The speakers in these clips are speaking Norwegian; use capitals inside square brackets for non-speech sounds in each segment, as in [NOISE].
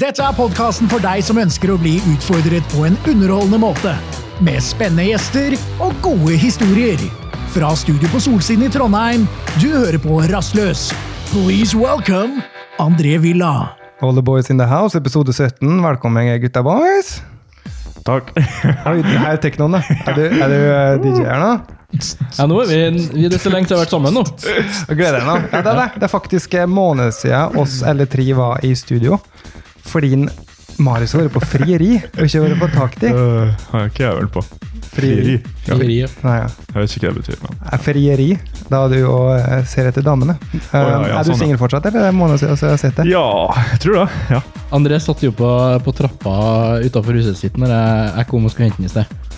Dette er podkasten for deg som ønsker å bli utfordret på en underholdende måte. Med spennende gjester og gode historier. Fra studio på Solsiden i Trondheim, du hører på Rastløs. Please welcome André Villa. All the boys in the house, episode 17. Velkommen, gutta boys. Takk. [LAUGHS] Oi, det her er teknoen, da. Er du, er du eh, DJ her nå? Ja, nå er vi, vi det er så lenge til vi har vært sammen nå. Jeg gleder meg. Ja, det, er det. det er faktisk en måned siden oss alle tre var i studio. Fordi Marius har vært på frieri og ikke vært på takti. Det Uh, har ikke jeg vel på. Frieri. Ja. Nei, ja. Jeg vet ikke hva det betyr. men... Er frieri. Da er du og eh, ser etter damene. Oh, ja, ja, er du sånn, singel fortsatt, eller er det en måneder siden jeg har sett det? Ja, jeg tror det. Ja. André satt jo på, på trappa utafor huset sitt når jeg, jeg kom og skulle hente den i sted.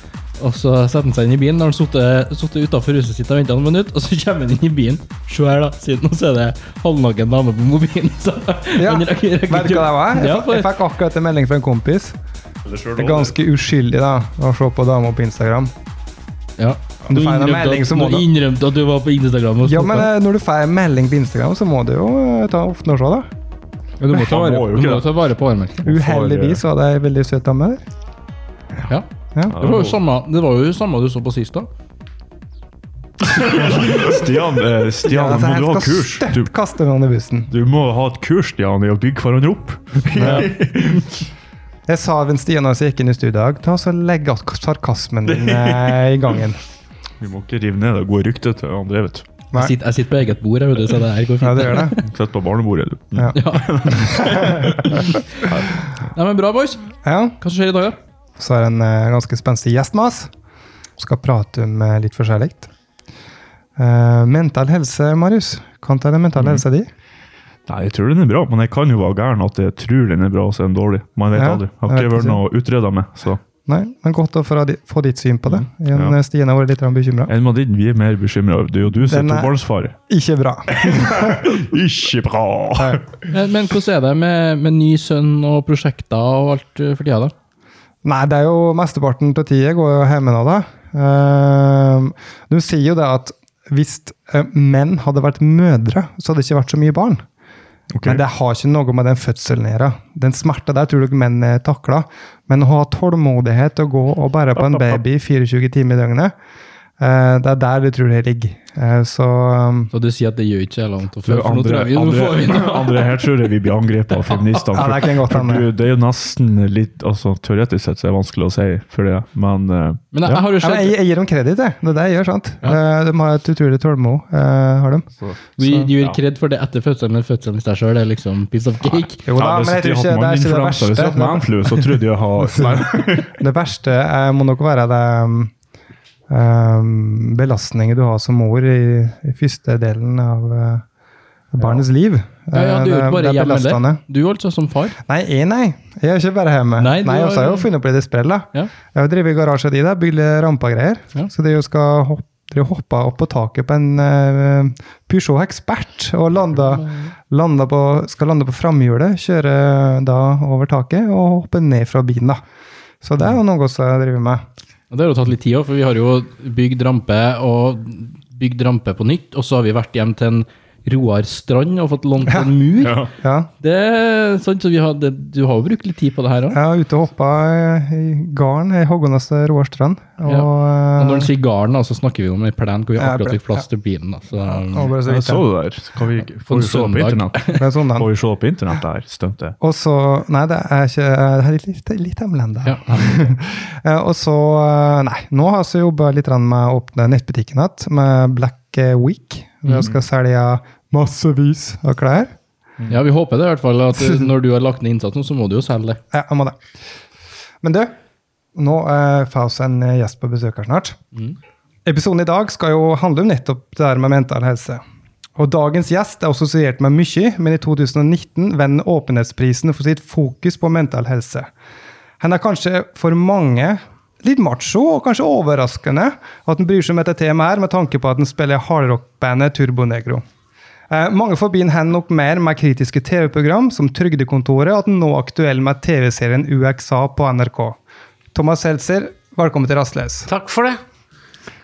Og så setter han seg inn i bilen. Når han sittet- utafor huset sitt og venta noen minutter, og så kommer han inn i bilen. Se her, da. Siden nå så er det halvnaken dame på mobilen. Så Ja, han rekker- rekker Vet du hva det var? Jeg, Ja, for... jeg fikk akkurat en melding fra en kompis. Det er ganske uskyldig da, å se på damer på Instagram. ja. Du, du får en innrømte melding, at- må du du- innrømte at du var på Instagram. Og Ja, men eh, når du får en melding på Instagram, så må du jo eh, ta ofte og se, da. Ja, du må [LAUGHS] ta vare, må du må ta vare på armen. Uheldigvis var det ei veldig søt dame der. Ja. Ja. Det var jo samme, det var jo samme du så på sist, da. [LAUGHS] Stian, eh, Stian altså, må du ha jeg skal kurs? Du, støtt kaste noen i bussen. du må ha et kurs Stian, i å bygge hverandre opp. [LAUGHS] Jeg sa ved Stian da jeg gikk inn i studio i dag, ta så legg sarkasmen din eh, i gangen. [LAUGHS] Vi må ikke rive ned det gode ryktet til André. vet du. Jeg sitter, jeg sitter på eget bord, jeg, vet du, så det her går fint. Ja, det gjør det. Sett på barnebordet, du. Ja. Nei, men Bra, boys. Ja. Hva som skjer i dag, da? Så er det en eh, ganske spenstig gjest med oss. Skal prate om eh, litt forskjellig. Uh, mental helse, Marius. Kan ta den mentale mm. helsa di? Nei, Jeg tror den er bra, men jeg kan jo være gæren at jeg tror den er bra, og så er den dårlig. Man vet Ja, aldri. Jeg jeg har ikke vært noe utreda med, så Nei, men godt å få, ditt syn på det. Mm. Ja. Stine har vært litt bekymra. Enn med din, vi er mer bekymra. Det er jo du som er tobarnsfar. Ikke bra. [LAUGHS] Ikke bra! Men, men hvordan er det med, med ny sønn og prosjekter og alt for tida, da? Nei, det er jo mesteparten av tida går jo hjemme nå, da. Du de sier jo det at hvis eh, menn hadde vært mødre, så hadde det ikke vært så mye barn. Okay. Men det har ikke noe med den fødselen å gjøre. Den smerta der tror jeg menn eh, takler. Men å ha tålmodighet til å gå og bære på en baby 24 timer i døgnet, det er der de tror det ligger. Eh, så um, Så du sier at det gjør ikke noe langt å For andre, for nå tror jeg vi, nå får vi andre, [LAUGHS] andre, her tror jeg vi blir angrepet av feministene. Ja, det godt for det er jo nesten litt altså, Teoretisk sett så er det vanskelig å si for det, men eh, Men jeg, jeg ja, men jeg, sett jeg gir dem kreditt, jeg. Det er det jeg gjør, sant? Ja. Eh, de har et utrolig tålmod, eh, har de. så, Du så- gir ja. kred for det etter fødselen, men fødselen i seg sjøl er liksom piece of cake. Jo da, ja, men jeg tror ikke det er ikke det Hvis jeg verste. hadde hatt manflu, [LAUGHS] så trodde jeg å ha Det verste eh, må nok være det um, um, du har som mor i, i første delen av uh, barnets liv. Ja, ja, du gjør jo ikke bare hjemme der. Du altså som far. Nei, jeg, nei. Jeg er ikke bare hjemme. Nei, Nei, også har jeg har- jo funnet opp litt sprell. Ja. Jeg har drevet i garasjen din, bygd rampegreier. Ja. Så det jo skal hoppe dere hoppa opp på taket på en uh, Peugeot Expert og landa, landa på, skal lande på framhjulet. Kjøre da over taket og hoppe ned fra bilen. da. Så det er jo noe som jeg driver med. Det har jo tatt litt tid òg, for vi har jo bygd rampe og bygd rampe på nytt, og så har vi vært hjem til en Roar Strand og fått lånt en mur. ja. Ja, Det er sånn så vi har, det, Du har jo brukt litt tid på det her òg. Jeg ute og hoppa i garn i Hågonas Roarstrand. Og, Ja. Og når eh, han sier garn, så snakker vi om ei plen hvor vi akkurat fikk plass til bilen. Da. Så, og bare så Jeg så det der. Kan vi, får vi se på internett? Får vi se på internett, der? stuntet? Og så Nei, det er ikke Det er litt, litt hemmelig ennå. ja. [LAUGHS] Eh, Og så eh, Nei, nå har vi jobba litt med å åpne nettbutikken igjen, med Black Week. Vi Mhm. skal selge massevis av klær. ja, vi håper det i hvert fall. At [LAUGHS] når du har lagt ned innsatsen, så må du jo selge det. Ja, jeg må det. Men du, nå uh, får vi en eh, gjest på besøk her snart. Mm. Episoden i dag skal jo handle om nettopp det der med mental helse. Og dagens gjest er assosiert med mye, men i 2019 vender åpenhetsprisen for sitt fokus på mental helse. Han er kanskje for mange litt macho, og kanskje overraskende at han bryr seg om dette temaet her, med tanke på at han spiller hardrockbandet Turbonegro. Eh, mange forbinder han nok mer med kritiske TV-program som Trygdekontoret, og at han nå er aktuell med TV-serien UXA på NRK. Thomas Seltzer, velkommen til Rastløs. Takk for det.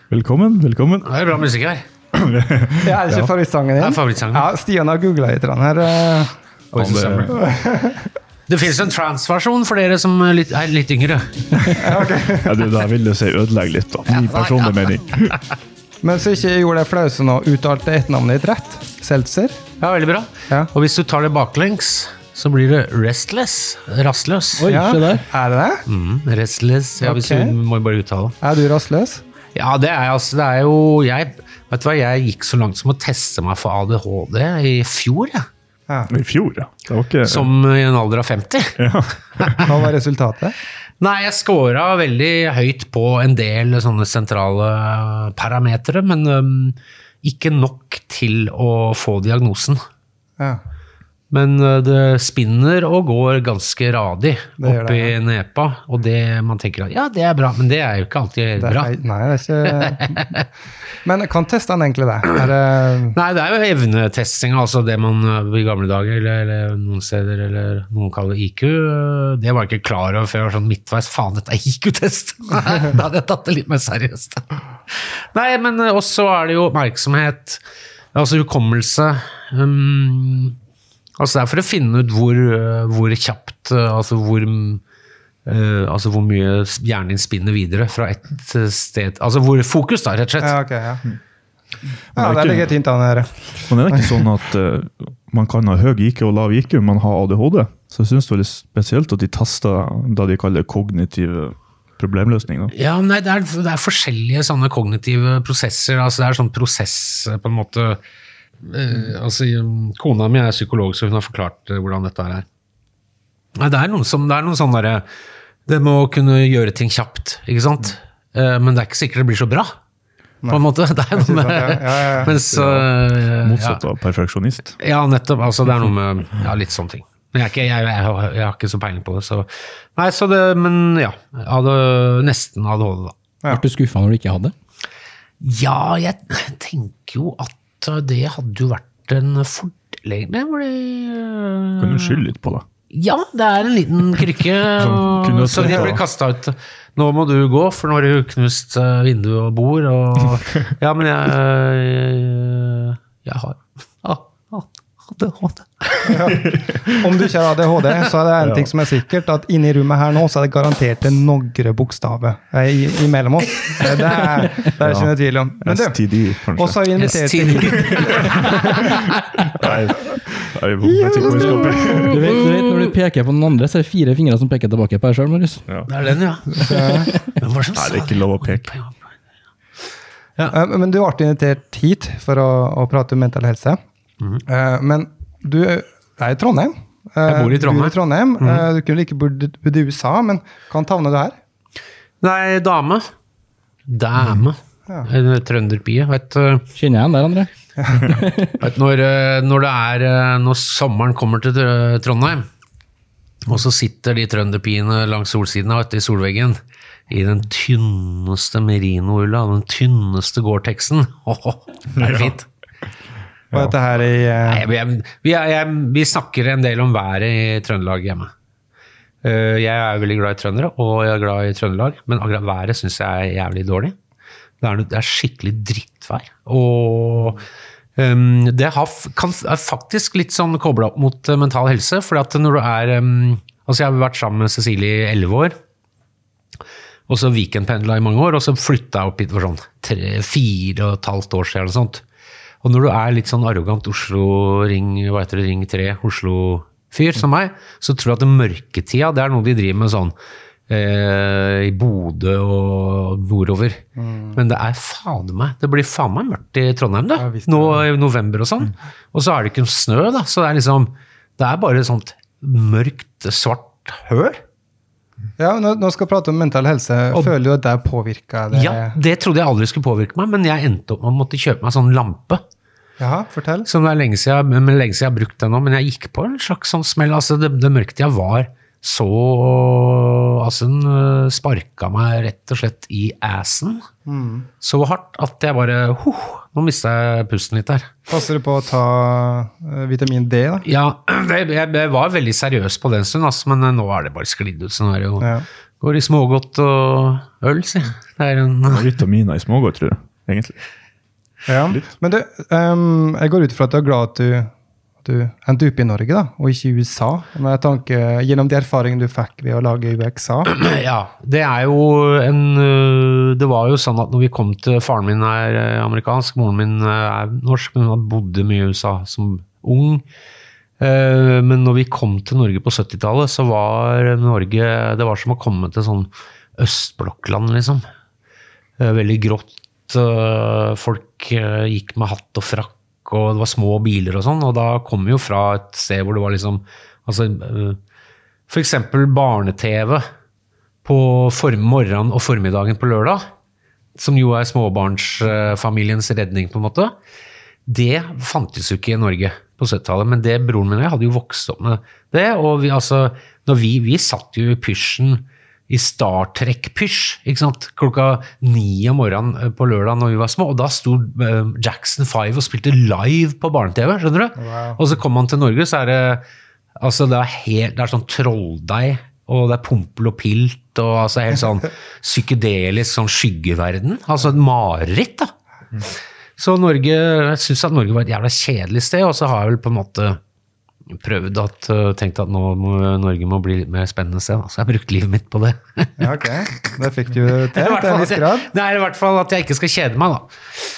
Velkommen, velkommen. Det er bra musikk her. [CLEARS THROAT] Det er ikke favorittsangen din? Det er favorittsangen. Ja, Stian har googla litt her. Uh, Boys Summer. Det fins en trans-versjon for dere som er litt, er litt yngre. [LAUGHS] Ja, du, da vil du si ødelegge litt, da. Min personlige mening. [LAUGHS] Men så ikke gjorde jeg flausen og uttalte etternavnet ditt rett. Seltzer. Ja, veldig bra. Ja. Og hvis du tar det baklengs, så blir det restless. Rastløs. Oi, Ja, der. Er det det? Mm, restless. Ja, hvis Ok. du må bare uttale. Er du rastløs? Ja, det er, altså, det er jo jeg, Vet du hva, jeg gikk så langt som å teste meg for ADHD i fjor, jeg. Ja. I fjor, ja. Det var ikke Som i en alder av 50. ja. [LAUGHS] Hva var resultatet? Nei, jeg scora veldig høyt på en del sånne sentrale parametere, men um, ikke nok til å få diagnosen. Ja. Men øh, det spinner og går ganske radig opp i nepa, og det man tenker at ja, det er bra, men det er jo ikke alltid Det er, bra. nei, det er ikke [LAUGHS] Men kan teste egentlig det? Det Nei, det er jo evnetesting, altså det man øh, i gamle dager, eller, eller noen steder, eller noen kaller IQ. øh, Det var jeg ikke klar over før jeg var sånn midtveis. Faen, dette er IQ-test! [LAUGHS] da hadde jeg tatt det litt mer seriøst. Nei, men også er det jo oppmerksomhet, altså hukommelse. Um, altså det er for å finne ut hvor, øh, hvor kjapt, øh, altså hvor uh, altså hvor mye hjernen din spinner videre fra et sted Altså hvor fokus, da, rett og slett. Ja, okay, Ja, Men ja det er ligger et hint an her. Men er det ikke sånn at uh, man kan ha høy IQ og lav IQ, men ha ADHD? Så jeg syns det er litt spesielt at de tester det de kaller kognitiv problemløsning. Da. Ja, nei, det er, det er forskjellige sånne kognitive prosesser. altså Det er sånn prosess eh, på en måte eh, altså Kona mi er psykolog, så hun har forklart eh, hvordan dette er. Nei, det er noen som, det er noen sånn derre Det med å kunne gjøre ting kjapt, ikke sant? Eh, men det er ikke sikkert det blir så bra. På en måte. [LAUGHS] Det er noe med Ja, ja, ja. [LAUGHS] Mens Motsatt av perfeksjonist. ja, nettopp. Altså, det er noe med ja, litt sånne ting. Men jeg, er ikke, jeg, jeg, har- jeg har ikke så peiling på det. Så. Nei, så det, men ja. Jeg hadde nesten ADHD, da. Ja. Ble du skuffa når du ikke hadde? Ja, jeg tenker jo at det hadde jo vært en fordel, egentlig. hvor det- Kan du skylde litt på det? Ja, det er en liten krykke. [LAUGHS] Som og- Så de blir kasta ut. Nå må du gå, for nå har du knust eh, vindu og bord. Og, [LAUGHS] ja, men jeg, jeg, jeg har ah, ja. ADHD. Om du ikke har ADHD, så er det en ting som er sikkert, at inni rommet her nå så er det garantert en nogre bokstaver eh, i, imellom oss. Eh, Det er det er ikke noe tvil om. Men du, STD, kanskje? og så har vi invitert STD. Nei, jeg vet ikke hvor vi skal. Du vet, du vet Når du peker på den andre, så er det fire fingre som peker tilbake på deg sjøl, Marius. Ja. Det er den, ja. Men hva det som sa det er ikke lov å peke. Ja. Men du ble invitert hit for å, å prate om mental helse. Eh, Men du er i Trondheim. Eh, Jeg bor i Trondheim. Du, i Trondheim. Mm. du kunne like bodd i USA, men kan havne du her? Nei, dame. Dame. Ja. En trønderpie. Vet, Kjenner jeg igjen der, André? [LAUGHS] vet, når, når det er Når sommeren kommer til Trondheim, og så sitter de trønderpiene langs solsiden av vet i solveggen i den tynneste merinoulla, den tynneste Gore-Texen. [LAUGHS] Oh, det er fint. Og dette her i eh, Nei, jeg, vi, er- jeg, vi snakker en del om været i Trøndelag hjemme. Eh, Jeg er veldig glad i trøndere, og jeg er glad i Trøndelag, men akkurat været syns jeg er jævlig dårlig. Det er, det er skikkelig drittvær. Og um, det har, kan, er faktisk litt sånn kobla opp mot eh, mental helse, for at når du er um, Altså, jeg har vært sammen med Cecilie i elleve år. Og så weekendpendla i mange år, og så flytta jeg opp hit for sånn tre, fire og et halvt år siden. Eller sånt. Og når du er litt sånn arrogant Oslo-ring hva heter det, ring 3, Oslo-fyr som meg, så tror jeg at den mørketida det er noe de driver med sånn eh, i Bodø og nordover. Men det er fader meg Det blir faen meg mørkt i Trondheim, da. Nå i november og sånn. Og så er det ikke noe snø, da. Så det er liksom Det er bare et sånt mørkt, svart høl. Ja, nå, nå skal vi prate om mental helse. Og- Føler du at det påvirka det? Ja, det trodde jeg aldri skulle påvirke meg, men jeg endte opp med å måtte kjøpe meg sånn lampe. Jaha, fortell. Som det er lenge siden, men lenge siden jeg har brukt den nå, men jeg gikk på en slags sånn smell. Altså, det, det mørketida var så Altså, den øh, sparka meg rett og slett i assen så hardt at jeg bare huh, Nå mista jeg pusten litt her. Passer du på å ta uh, vitamin D, da? Ja, [CLEARS THROAT] det, jeg, jeg var veldig seriøs på den stund, altså, men nå er det bare sklidd ut. sånn her, er jo Ja. Går i smågodt og øl, si. Det er en Det er Vitaminer i smågodt, tror jeg. Egentlig. Ja. Men du, um, jeg går ut fra at du er glad at du du endte opp i Norge, da, og ikke i USA? Med tanke, gjennom de erfaringene du fikk ved å lage UXA? [CLEARS THROAT] Ja, det er jo en øh, Det var jo sånn at når vi kom til Faren min er øh, amerikansk, moren min øh, er norsk, men hun bodde mye i USA som ung. Men når vi kom til Norge på 70-tallet, så var Norge Det var som å komme til sånn østblokkland, liksom. Veldig grått. Folk gikk med hatt og frakk, og det var små biler og sånn. Og da kom vi jo fra et sted hvor det var liksom altså, F.eks. For eksempel barne-TV på form morgenen og formiddagen på lørdag, som jo er småbarnsfamiliens redning, på en måte, det fantes jo ikke i Norge på 70-tallet. Men det broren min og jeg hadde jo vokst opp med det. Og vi, altså, vi, vi satt jo i pysjen i Star Trek-pysj ikke sant? klokka ni om morgenen eh, på lørdag når vi var små. Og da sto eh, Jackson 5 og spilte live på barne-TV. skjønner du? Wow. Og så kom han til Norge, så er det altså det er, helt, det er sånn trolldeig, og det er pompel og pilt, og altså helt sånn [LAUGHS] psykedelisk sånn skyggeverden. Altså et mareritt, da. Så Norge, jeg syns at Norge var et jævla kjedelig sted, og så har jeg vel på en måte prøvd at, tenkte tenkt at nå må Norge må bli litt mer spennende sted. Så jeg har brukt livet mitt på det. [LAUGHS] Ja, ok. Det fikk du [LAUGHS] til til en viss grad. Nei, i hvert fall at jeg ikke skal kjede meg, da.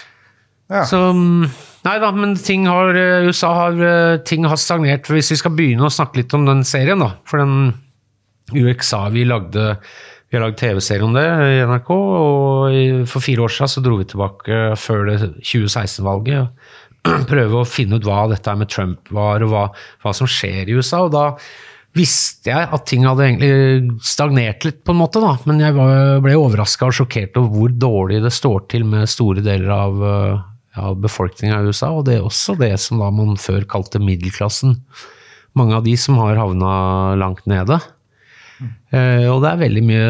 Ja. Så mm, Nei da, men ting har eh, USA har eh, ting har stagnert. Hvis vi skal begynne å snakke litt om den serien, da. For den UXA vi lagde Vi har lagd TV-serie om det i NRK, og for fire år siden så dro vi tilbake før det 2016-valget. [CLEARS THROAT] Prøve å finne ut hva dette med Trump var, og hva, hva som skjer i USA. Og da visste jeg at ting hadde egentlig stagnert litt, på en måte, da. Men jeg ble overraska og sjokkert over hvor dårlig det står til med store deler av, ja, befolkninga i USA. Og det er også det som da man før kalte middelklassen. Mange av de som har havna langt nede. Eh, og det er veldig mye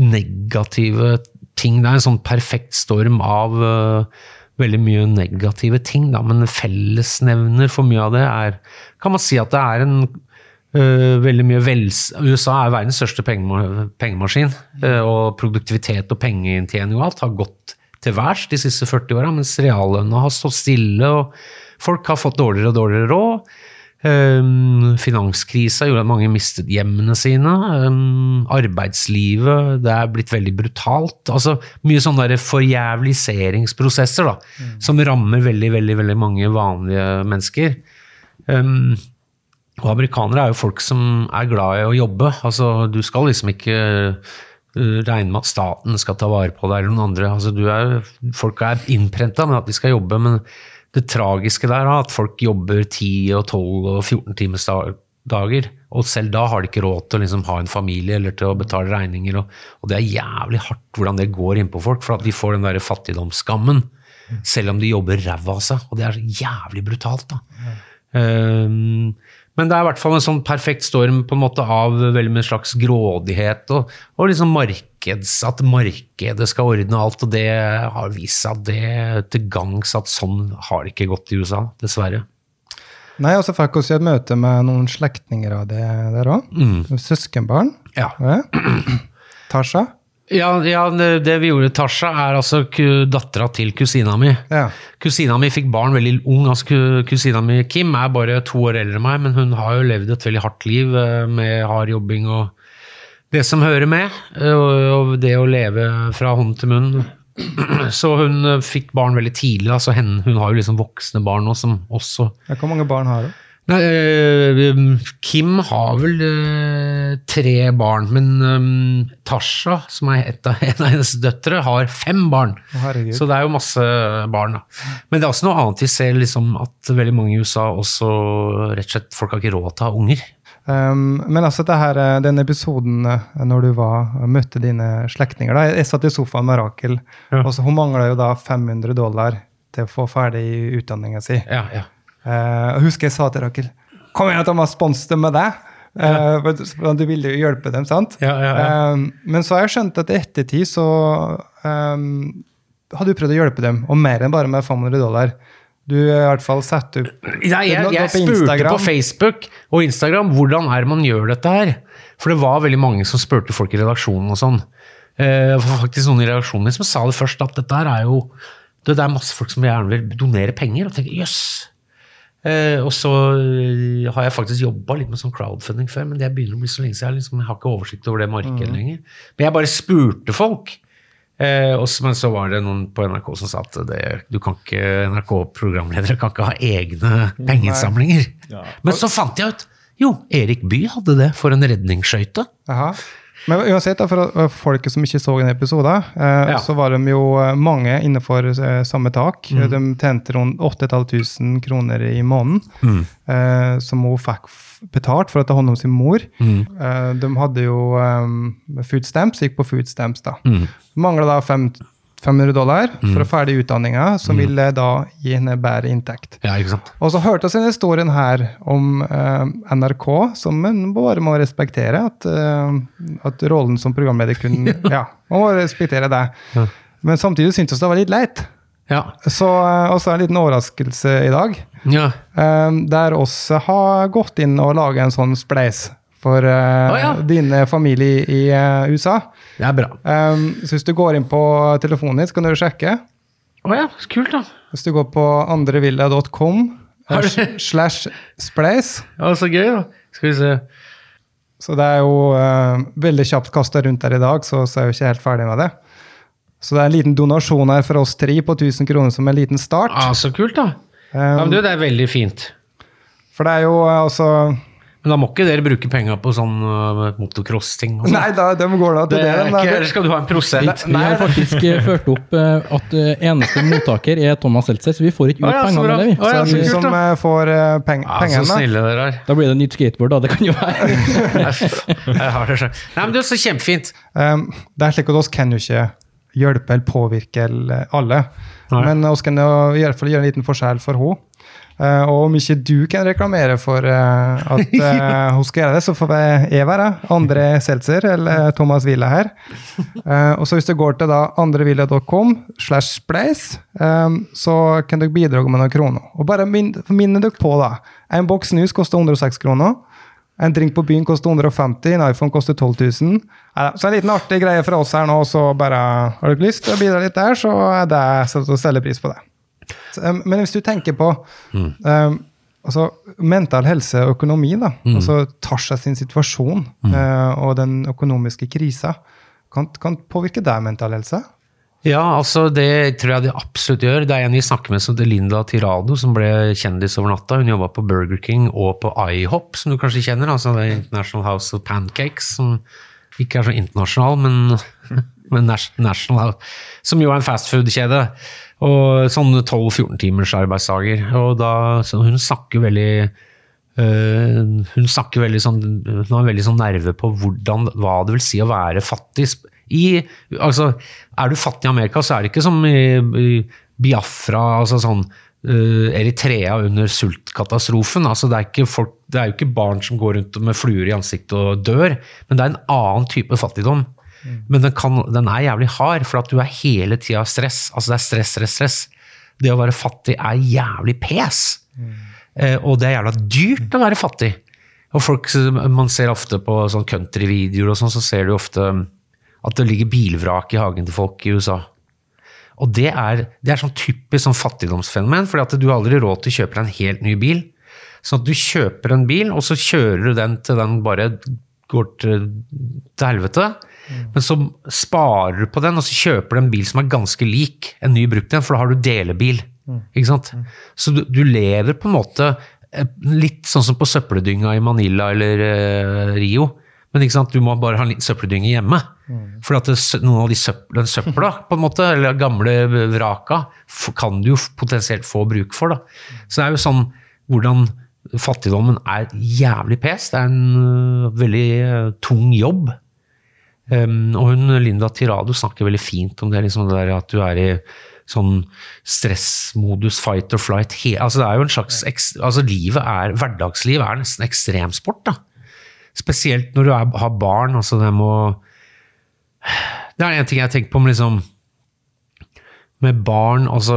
negative ting. Det er en sånn perfekt storm av eh, veldig mye negative ting, da. Men fellesnevner for mye av det er Kan man si at det er en uh, veldig mye vels... USA er verdens største pengema pengemaskin. uh, og produktivitet og pengeinntjening og alt har gått til værs de siste 40 åra, mens reallønna har stått stille, og folk har fått dårligere og dårligere råd. Um, finanskrisa gjorde at mange mistet hjemmene sine. Um, arbeidslivet, det er blitt veldig brutalt. Altså mye sånne forjævliseringsprosesser da, som rammer veldig, veldig, veldig mange vanlige mennesker. Um, og amerikanere er jo folk som er glad i å jobbe. Altså, du skal liksom ikke uh, regne med at staten skal ta vare på deg eller noen andre. Altså, du er, folk er innprenta med at de skal jobbe, men det tragiske der er at folk jobber 10 og 12 og 14 times dager, og selv da har de ikke råd til å liksom ha en familie eller til å betale regninger. Og, og det er jævlig hardt hvordan det går innpå folk, for at de får den der fattigdomsskammen. Selv om de jobber ræva av seg. Og det er jævlig brutalt, da. Um, men det er i hvert fall en sånn perfekt storm på en måte av veldig en slags grådighet og, og liksom markeds, at markedet skal ordne alt. Og det har vist seg at det til gangs at sånn har det ikke gått i USA, dessverre. Nei, og så fikk vi et møte med noen slektninger av det der òg. Søskenbarn. Ja. Ja. [CLEARS THROAT] Tasha. Ja, ja, det vi gjorde, Tasha, er altså dattera til kusina mi. Ja. Kusina mi fikk barn veldig ung. altså Kusina mi Kim er bare to år eldre enn meg, men hun har jo levd et veldig hardt liv eh, med hard jobbing og det som hører med. eh, Og det å leve fra hånd til munn. [CLEARS THROAT] Så hun eh, fikk barn veldig tidlig. altså Hun har jo liksom voksne barn nå som også Ja, Hvor mange barn har hun? Nei, øh, Kim har vel tre barn, men Tasha, som er et av, [LAUGHS] en av hennes døtre, har fem barn. Herregud. Så det er jo masse barn. da. Men det er også noe annet vi ser, liksom, at veldig mange i USA også rett og slett, Folk har ikke råd til å ha unger. Um, men altså det her, eh, den episoden eh, når du var, møtte dine slektninger da, Jeg satt i sofaen med Rakel, Ja. og så hun mangla jo da 500 dollar til å få ferdig utdanninga si. Ja, ja. Eh, og husker jeg sa til Rakel Kom igjen, at de har dem med deg! Eh, for- for du ville jo hjelpe dem, sant? Ja, ja, ja. Um, men så har jeg skjønt at i ettertid så um, har du prøvd å hjelpe dem, og mer enn bare med 500 dollar. Du har i hvert fall satt opp Nei, jeg, nå jeg på spurte på Facebook og Instagram hvordan er man gjør dette her. For det var veldig mange som spurte folk i redaksjonen og sånn. Eh, det var faktisk noen i redaksjonen min som sa det først, at dette her er jo det, er masse folk som gjerne vil donere penger. Og tenker jøss. Eh, og så eh, har jeg faktisk jobba litt med sånn crowdfunding før, men det begynner å bli så lenge siden. Jeg, liksom, jeg har ikke oversikt over det markedet lenger. Men jeg bare spurte folk. Eh, også, men så var det noen på NRK som sa at det, du kan ikke, NRK-programledere kan ikke ha egne pengeinnsamlinger. Men så fant jeg ut jo, Erik Bye hadde det for en redningsskøyte. Men uansett, da, for folket som ikke så en episoden, eh, Ja. så var de jo eh, mange innenfor eh, samme tak. Mm. De tjente rundt 8500 kroner i måneden, Mm. eh, som hun fikk betalt for å ta hånd om sin mor. Mm. Eh, de hadde jo um, food stamps, gikk på food stamps da. Mm. Mangla da fem, 500 dollar for å ferdig utdanninga, som ville da gi henne bedre inntekt. Ja, ikke sant? Og så hørte vi historien her om uh, NRK, som en bare må respektere. At, uh, at rollen som programleder kunne [LAUGHS] Ja, man må respektere det. Ja. Men samtidig syntes vi det var litt leit. Ja. Så eh, også en liten overraskelse i dag. ja. eh, der oss har gått inn og laga en sånn spleis for uh, Å, ja. din eh, familie i uh, USA. Det er bra. Um, så hvis du går inn på telefonen din, så kan du sjekke. Å ja, kult, da. Hvis du går på andrevilla.com eh, slash spleis Ja, Så gøy, da. Skal vi se. Så det er jo uh, veldig kjapt kasta rundt her i dag, så, så er jo ikke helt ferdig med det. Så det er en liten donasjon her for oss tre på 1000 kroner som en liten start. Ah, Så kult, da. Ja, Um, men du, Det er veldig fint. for det er jo eh, altså Men da må ikke dere bruke penger på sånn uh, motocross-ting? sånn. Nei, da, de går da til det det. ikke, eller skal du ha en prosent? Vi har faktisk eh, ført opp eh, at eh, eneste mottaker er Thomas Seltzer, så vi får ikke ut Å ja, pengene det. vi. Ja, Så så vi som da. eh, får peng Ja, så snille dere er. Da blir det nytt skateboard, da. Det kan jo være. [LAUGHS] Jeg har det selv. Nei, men det er så kjempefint. Um, det er slik at oss kan jo ikke hjelpe eller påvirke alle. Nei. Men oss kan jo i hvert fall gjøre en liten forskjell for henne. Uh, og om ikke du kan reklamere for uh, at uh, [LAUGHS] hun skal gjøre det, så får vi jeg være. Andre Seltzer eller Thomas Villa her. Og så hvis du går til da andrevilla.com slash spleis, så kan dere bidra med noen kroner. Og bare min, minne dere på, da. En boks snus koster 106 kroner. En drink på byen koster 150, en iPhone koster 12 000. Ja, så en liten artig greie for oss her nå, så bare har dere lyst til å bidra litt der, så er det å stelle pris på det. Men hvis du tenker på um, altså, mental helse og økonomi, da, altså Tasha sin situasjon uh, og den økonomiske krisa, kan, kan påvirke deg mental helse? Ja, altså det tror jeg det absolutt gjør. Det er en vi snakker med som heter Linda Tirado, som ble kjendis over natta. Hun jobba på Burger King og på IHOP, som du kanskje kjenner. altså det er International House of Pancakes, som ikke er så internasjonal, men, nas- national. Som jo er en fastfood-kjede. Og sånn 12-14 timers arbeidsdager. Og da, hun snakker veldig øh, hun snakker veldig sånn, hun har veldig sånn nerve på hvordan, hva det vil si å være fattig. I, altså, er du fattig i Amerika, så er det ikke som i, Biafra, altså sånn Uh, Eritrea under sultkatastrofen. Altså, det, er folk, det er jo ikke barn som går rundt med fluer i ansiktet og dør, men det er en annen type fattigdom. Men den, kan, den er jævlig hard, for at du er hele tida stress. Altså det er stress, stress, stress. Det å være fattig er jævlig pes. Eh, og det er jævla dyrt å være fattig. Og folk, Man ser ofte på sånn countryvideoer og sånn, så ser du ofte at det ligger bilvrak i hagen til folk i USA. Og det er, det er sånn typisk sånn fattigdomsfenomen, fordi at du har aldri råd til å kjøpe deg en helt ny bil. Sånn at du kjøper en bil, og så kjører du den til den bare går til, til helvete. Men så sparer du på den, og så kjøper du en bil som er ganske lik en ny brukt en, for da har du delebil. Ikke sant? Så du, du lever på en måte eh, litt sånn som på søppeldynga i Manila eller eh, Rio. Men ikke sant? du må bare ha en liten søppeldynge hjemme. For at det, noen av de søpla, søpla, [LAUGHS] på en måte, eller gamle vraka, kan du jo potensielt få bruk for. Da. Så det er jo sånn hvordan fattigdommen er jævlig pes. Det er en øh, veldig øh, tung jobb. Um, og hun, Linda Tirado snakker veldig fint om det, liksom det der at du er i sånn stressmodus, fight or flight. He, altså det er jo en slags, altså livet er, Hverdagsliv er nesten ekstremsport. da. Spesielt når du er, har barn. altså Det må Det er en ting jeg tenker på med liksom med barn altså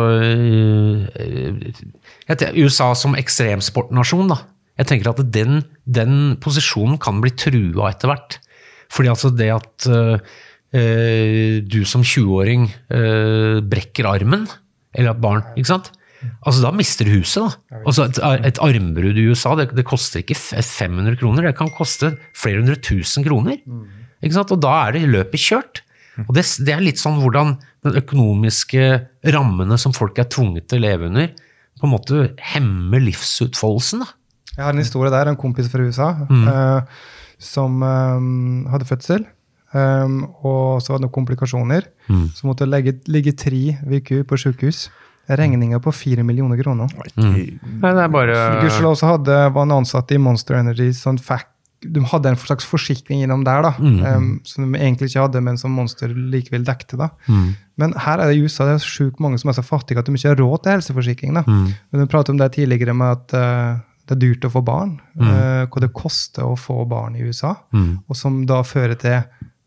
tenker, USA som ekstremsportnasjon, da. Jeg tenker at den, den posisjonen kan bli trua etter hvert. Fordi altså det at øh, du som 20-åring uh, brekker armen, eller at barn, ikke sant? Altså, da mister du huset, da. Altså, et, et armbrudd i USA, det, det koster ikke 500 kroner, det kan koste flere hundre tusen kroner. Ikke sant? Og da er det løpet kjørt. Og det, det er litt sånn hvordan den økonomiske rammene som folk er tvunget til å leve under, på en måte hemmer livsutfoldelsen. da. Jeg har en historie der, en kompis fra USA eh, som eh, hadde fødsel. Um, og så var det noen komplikasjoner. Så måtte legge, ligge tre uker på sykehus. Regninga på fire millioner kroner. Nei, det er bare Gudskjelov så hadde, var han ansatt i Monster Energy som fikk de hadde en slags forsikring innom der, da, em, som de egentlig ikke hadde, men som Monster likevel dekte. da. Men her er det i USA det er sjukt mange som er så fattige at de ikke har råd til helseforsikring. da. Men Vi pratet om det tidligere med at uh, det er dyrt å få barn. Uh, hva det koster å få barn i USA. Og som da fører til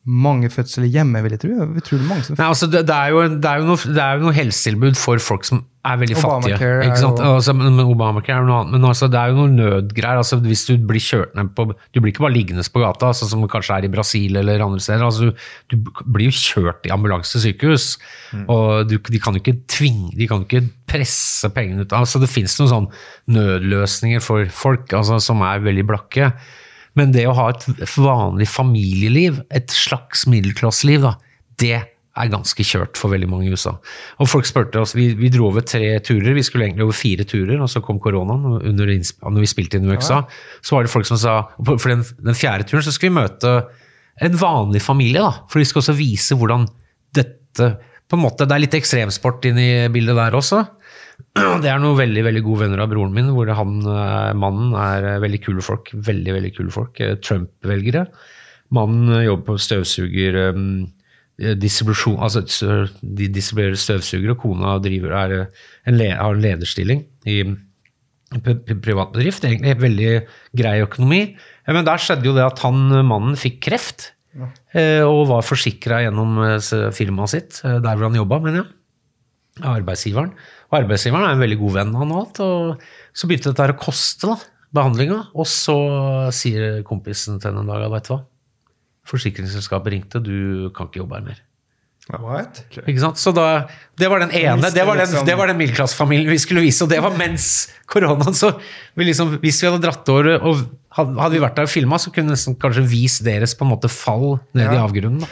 mange fødsler hjemme, vil jeg tro. Utrolig mange som Nei, altså det, det, er jo, det, er noe, det er jo noe helsetilbud for folk som er veldig fattige. Obamacare Ikke sant? jo- Altså, men, Obamacare er noe annet. Men altså, det er jo noe nødgreier. Altså, hvis du blir kjørt ned på Du blir ikke bare liggende på gata, altså, som kanskje er i Brasil eller andre steder. Altså, du, du blir jo kjørt i ambulansesykehus. Og du, de kan jo ikke tvinge De kan ikke presse pengene ut. Altså, det fins noen sånne nødløsninger for folk altså, som er veldig blakke. Men det å ha et vanlig familieliv, et slags middelklasseliv, da, det er ganske kjørt for veldig mange i USA. Og folk spurte oss, vi, vi dro over tre turer, vi skulle egentlig over fire turer, og så kom koronaen. og Under, når vi spilte inn i USA, så var det folk som sa For den, den fjerde turen så skulle vi møte en vanlig familie, da. For vi skal også vise hvordan dette på en måte, Det er litt ekstremsport inn i bildet der også. [CLEARS THROAT] Det er noen veldig veldig gode venner av broren min, hvor han, eh, mannen er eh, veldig kule folk. Veldig, veldig kule folk. Eh, Trump-velgere. Mannen jobber på støvsuger distribusjon, altså De distribuerer støvsugere, og kona driver, er, eh, en har en lederstilling i privat bedrift. Egentlig veldig grei økonomi. Eh, Men der skjedde jo det at han, eh, mannen fikk kreft. Ja. Og var forsikra gjennom eh, firmaet sitt, eh, der hvor han jobba, mener jeg arbeidsgiveren. Og arbeidsgiveren er en veldig god venn han og alt. Og så begynte dette å koste, da, behandlinga. Og så sier kompisen til henne en dag at vet du hva, forsikringsselskapet ringte, du kan ikke jobbe her mer. What? Ikke sant? Så da, Det var den ene, det var den, liksom- det var den middelklassefamilien vi skulle vise, og det var mens koronaen. Så vi liksom, hvis vi hadde dratt over og hadde, vi vært der og filma, så kunne vi nesten kanskje vist deres på en måte fall ned i avgrunnen. da.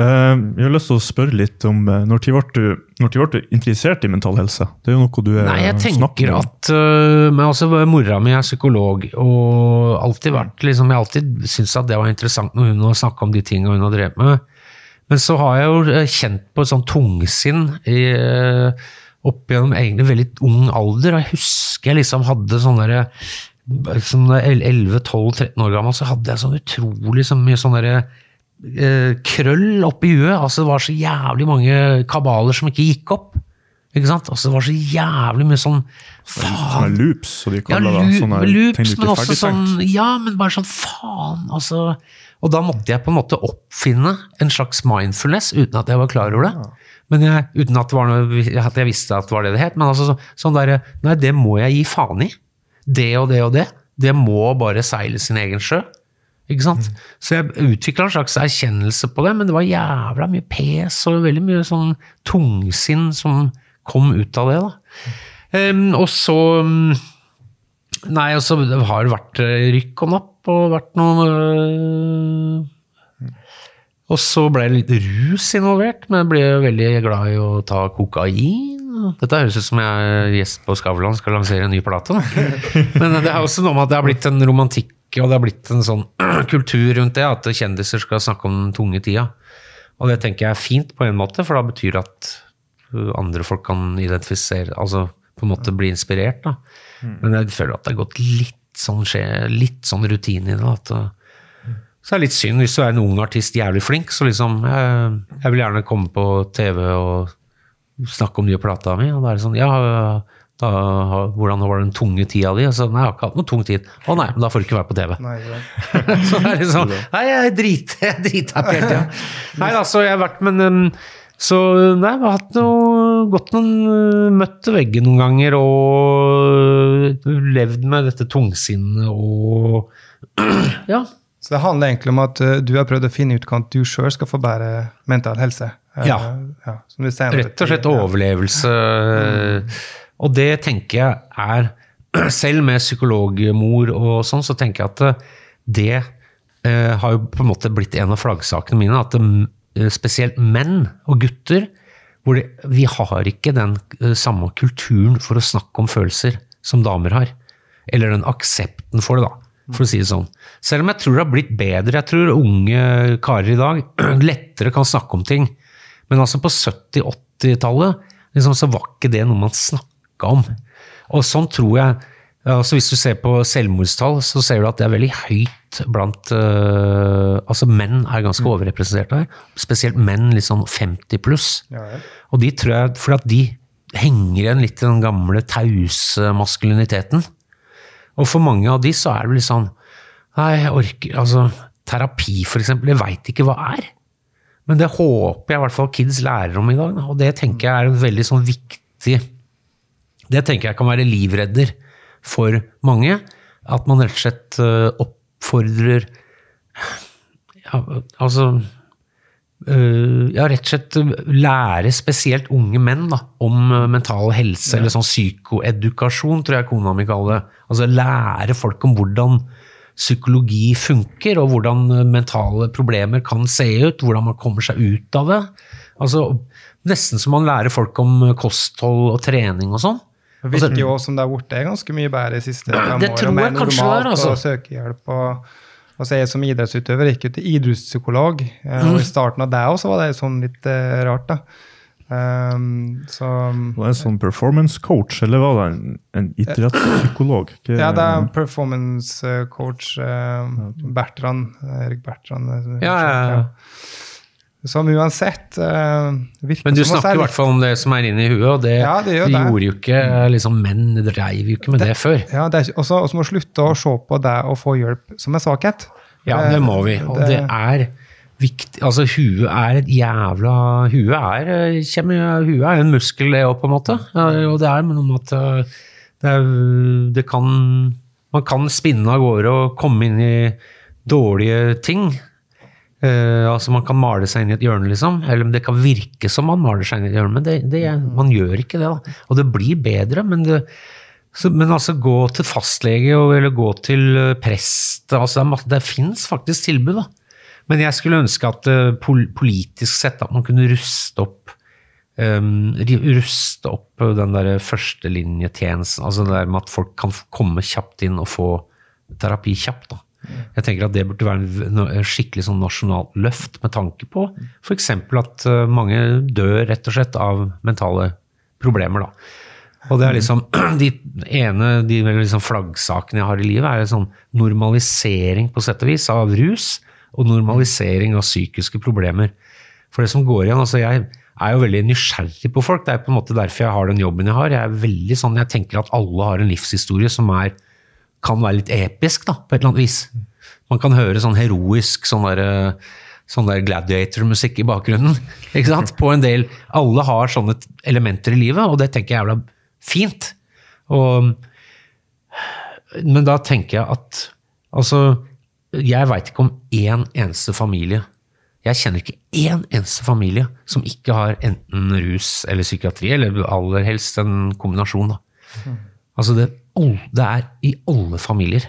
Eh, jeg har lyst til å spørre litt om eh, når ble du, når ble du interessert i mental helse? Det er jo noe du er Nei, jeg tenker om. at Men også mora mi er psykolog, og alltid vært liksom, jeg har alltid syntes at det var interessant når hun har snakka om de tingene hun har drevet med. Men så har jeg jo kjent på et sånn tungsinn i, opp gjennom egentlig veldig ung alder. og Jeg husker jeg liksom hadde sånn derre som 11-12-13 år gammel, så hadde jeg sånn utrolig så mye sånn derre eh, krøll oppi huet. Altså, det var så jævlig mange kabaler som ikke gikk opp. Ikke sant? Altså, det var så jævlig mye sånn Faen! loops, så de Ja, kaller det. Sånne loops, men også sånn. Ja, men bare sånn faen, altså. Og da måtte jeg på en måte oppfinne en slags mindfulness, uten at jeg var klar over det. Men jeg, uten at, noe, at jeg visste at det var det det het. Men altså så, sånn derre Nei, det må jeg gi faen i. Det og det og det. Det må bare seile sin egen sjø. Ikke sant? Så jeg utvikla en slags erkjennelse på det, men det var jævla mye pes og veldig mye sånn tungsinn som kom ut av det. da. Um, og så um, Nei, og det har vært eh, rykk og napp og vært noe øh, Og så ble det litt rus involvert, men jeg ble veldig glad i å ta kokain. Dette høres ut som jeg er gjest på Skavlan skal lansere en ny plate. [LAUGHS] Men det er også noe med at det har blitt en romantikk og det har blitt en sånn [CLEARS THROAT] kultur rundt det, at kjendiser skal snakke om den tunge tida. Og det tenker jeg er fint på en måte, for da betyr det at andre folk kan identifisere Altså på en måte bli inspirert. da. Men jeg føler at det har gått litt sånn, skje- litt sånn rutine i det. At, uh, så er det litt synd hvis du er en ung artist jævlig flink, så liksom Jeg, jeg vil gjerne komme på TV og snakke om nye plata mi, og da er det sånn Ja, da, hvordan var den tunge tida di? Og så, nei, jeg har ikke hatt noe tung tid. Å nei, men da får du ikke være på TV. Nei, [LAUGHS] så det er liksom Nei, jeg driter jeg driter hele tida. [LAUGHS] Nei da, så jeg har vært Men um, så nei, jeg har hatt noe Gått noen uh, Møtt veggen noen ganger og uh, levd med dette tungsinnet og [CLEARS THROAT] Ja. Så det handler egentlig om at eh, du har prøvd å finne ut hvordan du sjøl skal få bedre mental helse. Eh, Ja. ja Rett og slett overlevelse. Og det tenker jeg er [CLEARS THROAT] Selv med psykologmor og sånn, så tenker jeg at eh, det eh, har jo på en måte blitt en av flaggsakene mine. At det, eh, spesielt menn og gutter hvor det, Vi har ikke den eh, samme kulturen for å snakke om følelser som damer har. Eller den aksepten for det, da, for å si det sånn. Selv om jeg tror det har blitt bedre. Jeg tror unge karer i dag [CLEARS THROAT] lettere kan snakke om ting. Men altså på 70-80-tallet liksom, så var ikke det noe man snakka om. Og sånn tror jeg altså Hvis du ser på selvmordstall, så ser du at det er veldig høyt blant uh, Altså menn er ganske overrepresentert her. Spesielt menn litt sånn 50 pluss. Ja, ja. Og de tror jeg For at de henger igjen litt i den gamle tause maskuliniteten. Og for mange av de så er det litt sånn Nei, jeg orker Altså, terapi, for eksempel, jeg veit ikke hva er. Men det håper jeg i hvert fall kids lærer om i dag. Og det tenker jeg er en veldig sånn viktig Det tenker jeg kan være livredder for mange. At man rett og slett øh, oppfordrer ja, Altså ja, rett og slett lære spesielt unge menn da, om øh, mental helse, eller sånn psykoedukasjon, tror jeg kona mi kaller det. Altså lære folk om hvordan psykologi funker, og hvordan mentale problemer kan se ut, hvordan man kommer seg ut av det. Altså Nesten som man lærer folk om kosthold og trening og sånn. Det virker jo som det har blitt ganske mye bedre de siste fem Det årene. tror jeg kanskje det er, altså. å søke hjelp. Og, altså jeg som idrettsutøver gikk jo til idrettspsykolog. eh, Mm. Og I [LAUGHS] starten av det også var det sånn litt eh, rart. da. Um, så Var det en sånn performance coach, eller var det en, en idrettspsykolog? Ikke- [LAUGHS] ja, det er performance eh, coach eh, Bertrand. Erik Bertrand. eh, Ja, ja, ja. Som uansett uh, virker Men du snakker er i hvert fall om det som er inni huet, og det, Ja, det gjør det det. gjorde jo ikke liksom, menn dreiv jo ikke med det før. Ja, Og så må også slutte å se på det å få hjelp som en svakhet. Ja, det må vi. Og det er viktig Altså, huet er et jævla Huet er, kommer, huet er en muskel, det òg, på en måte. Ja, Og det er noe med at eh, det, det kan Man kan spinne av gårde og komme inn i dårlige ting. Eh, altså Man kan male seg inn i et hjørne, liksom. Eller det kan virke som man maler seg inn i et hjørne, men det, det, man gjør ikke det. da. Og det blir bedre, men det, så, men altså, gå til fastlege og, eller gå til eh, prest altså, Det, er det fins faktisk tilbud, da. Men jeg skulle ønske at eh, pol politisk sett at man kunne ruste opp um, ruste opp den der førstelinjetjenesten. Altså det der med at folk kan komme kjapt inn og få terapi kjapt. da. Jeg tenker at det burde være en skikkelig sånn nasjonalt løft med tanke på f.eks. at eh, mange dør rett og slett av mentale problemer. da. Og det er liksom [CLEARS THROAT] De ene de liksom flaggsakene jeg har i livet, er sånn normalisering på sett og vis av rus, og normalisering av psykiske problemer. For det som går igjen altså Jeg er jo veldig nysgjerrig på folk. Det er på en måte derfor jeg har den jobben jeg har. Jeg er veldig sånn, jeg tenker at alle har en livshistorie som er, kan være litt episk, da, på et eller annet vis. Man kan høre sånn heroisk sånn der, sånn der gladiator-musikk i bakgrunnen. [LAUGHS] ikke sant? På en del, Alle har sånne elementer i livet, og det tenker jeg er jævla fint. Og, men da tenker jeg at altså, jeg veit ikke om én eneste familie Jeg kjenner ikke én eneste familie som ikke har enten rus eller psykiatri, eller aller helst en kombinasjon. Da. Altså det, all- det er i alle familier.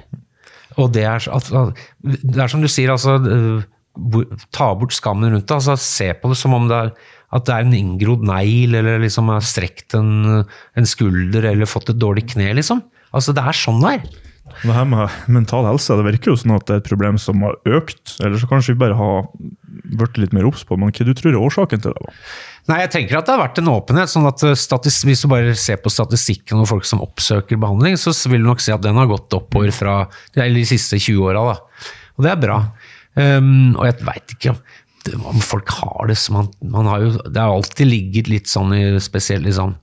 Og det er, det er som du sier, altså øh, Ta bort skammen rundt det. altså Se på det som om det er, at det er en inngrodd negl, eller liksom har strekt en, en skulder eller fått et dårlig kne, liksom. Altså Det er sånn det er. Det her med mental helse, det virker jo sånn at det er et problem som har økt. Eller så kanskje vi bare har blitt litt mer obs på. Men hva du tror er årsaken til det? da? Nei, jeg tenker at det har vært en åpenhet. sånn at eh, Hvis du bare ser på statistikken over folk som oppsøker behandling, så vil du nok se at den har gått oppover fra de siste 20 åra. Og det er bra. Um, og jeg veit ikke om, om folk har det som man, man har jo, Det har alltid ligget litt sånn i spesielt i sånn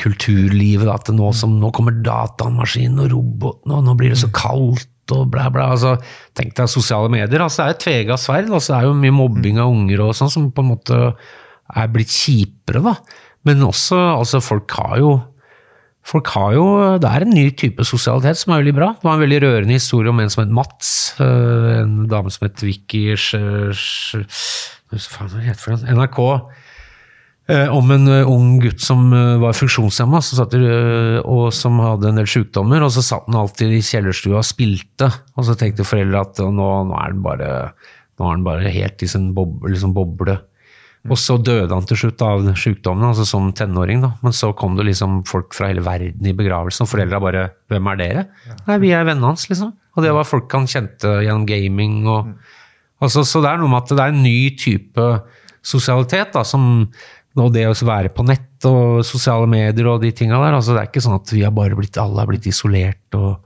kulturlivet. Da, at nå, som, nå kommer datamaskinen og roboten, og nå blir det så kaldt. Og bla, bla. Altså, tenk deg sosiale medier. Altså, det er et tvega sverd. Altså, det er jo mye mobbing av unger og sånn, som på en måte er blitt kjipere. Da. Men også altså, folk har jo Folk har jo, Det er en ny type sosialitet som er veldig bra. Det var en veldig rørende historie om en som het Mats. øh, En dame som het Vicky? NRK. eh, om en eh, ung gutt som eh, var funksjonshemma, og som hadde en del sykdommer. Og så satt han alltid i kjellerstua og spilte. Og så tenkte foreldre at nå, nå er han bare, bare helt i sin boble. liksom boble. Og så døde han til slutt av sykdommen, altså som tenåring. da. Men så kom det liksom folk fra hele verden i begravelsen, og foreldra bare 'Hvem er dere?' Nei, vi er vennene hans, liksom. Og det var folk han kjente gjennom gaming. og altså, Så det er noe med at det er en ny type sosialitet, da, som og det å være på nett og sosiale medier og de tinga der. altså Det er ikke sånn at vi har bare blitt, alle har blitt isolert. og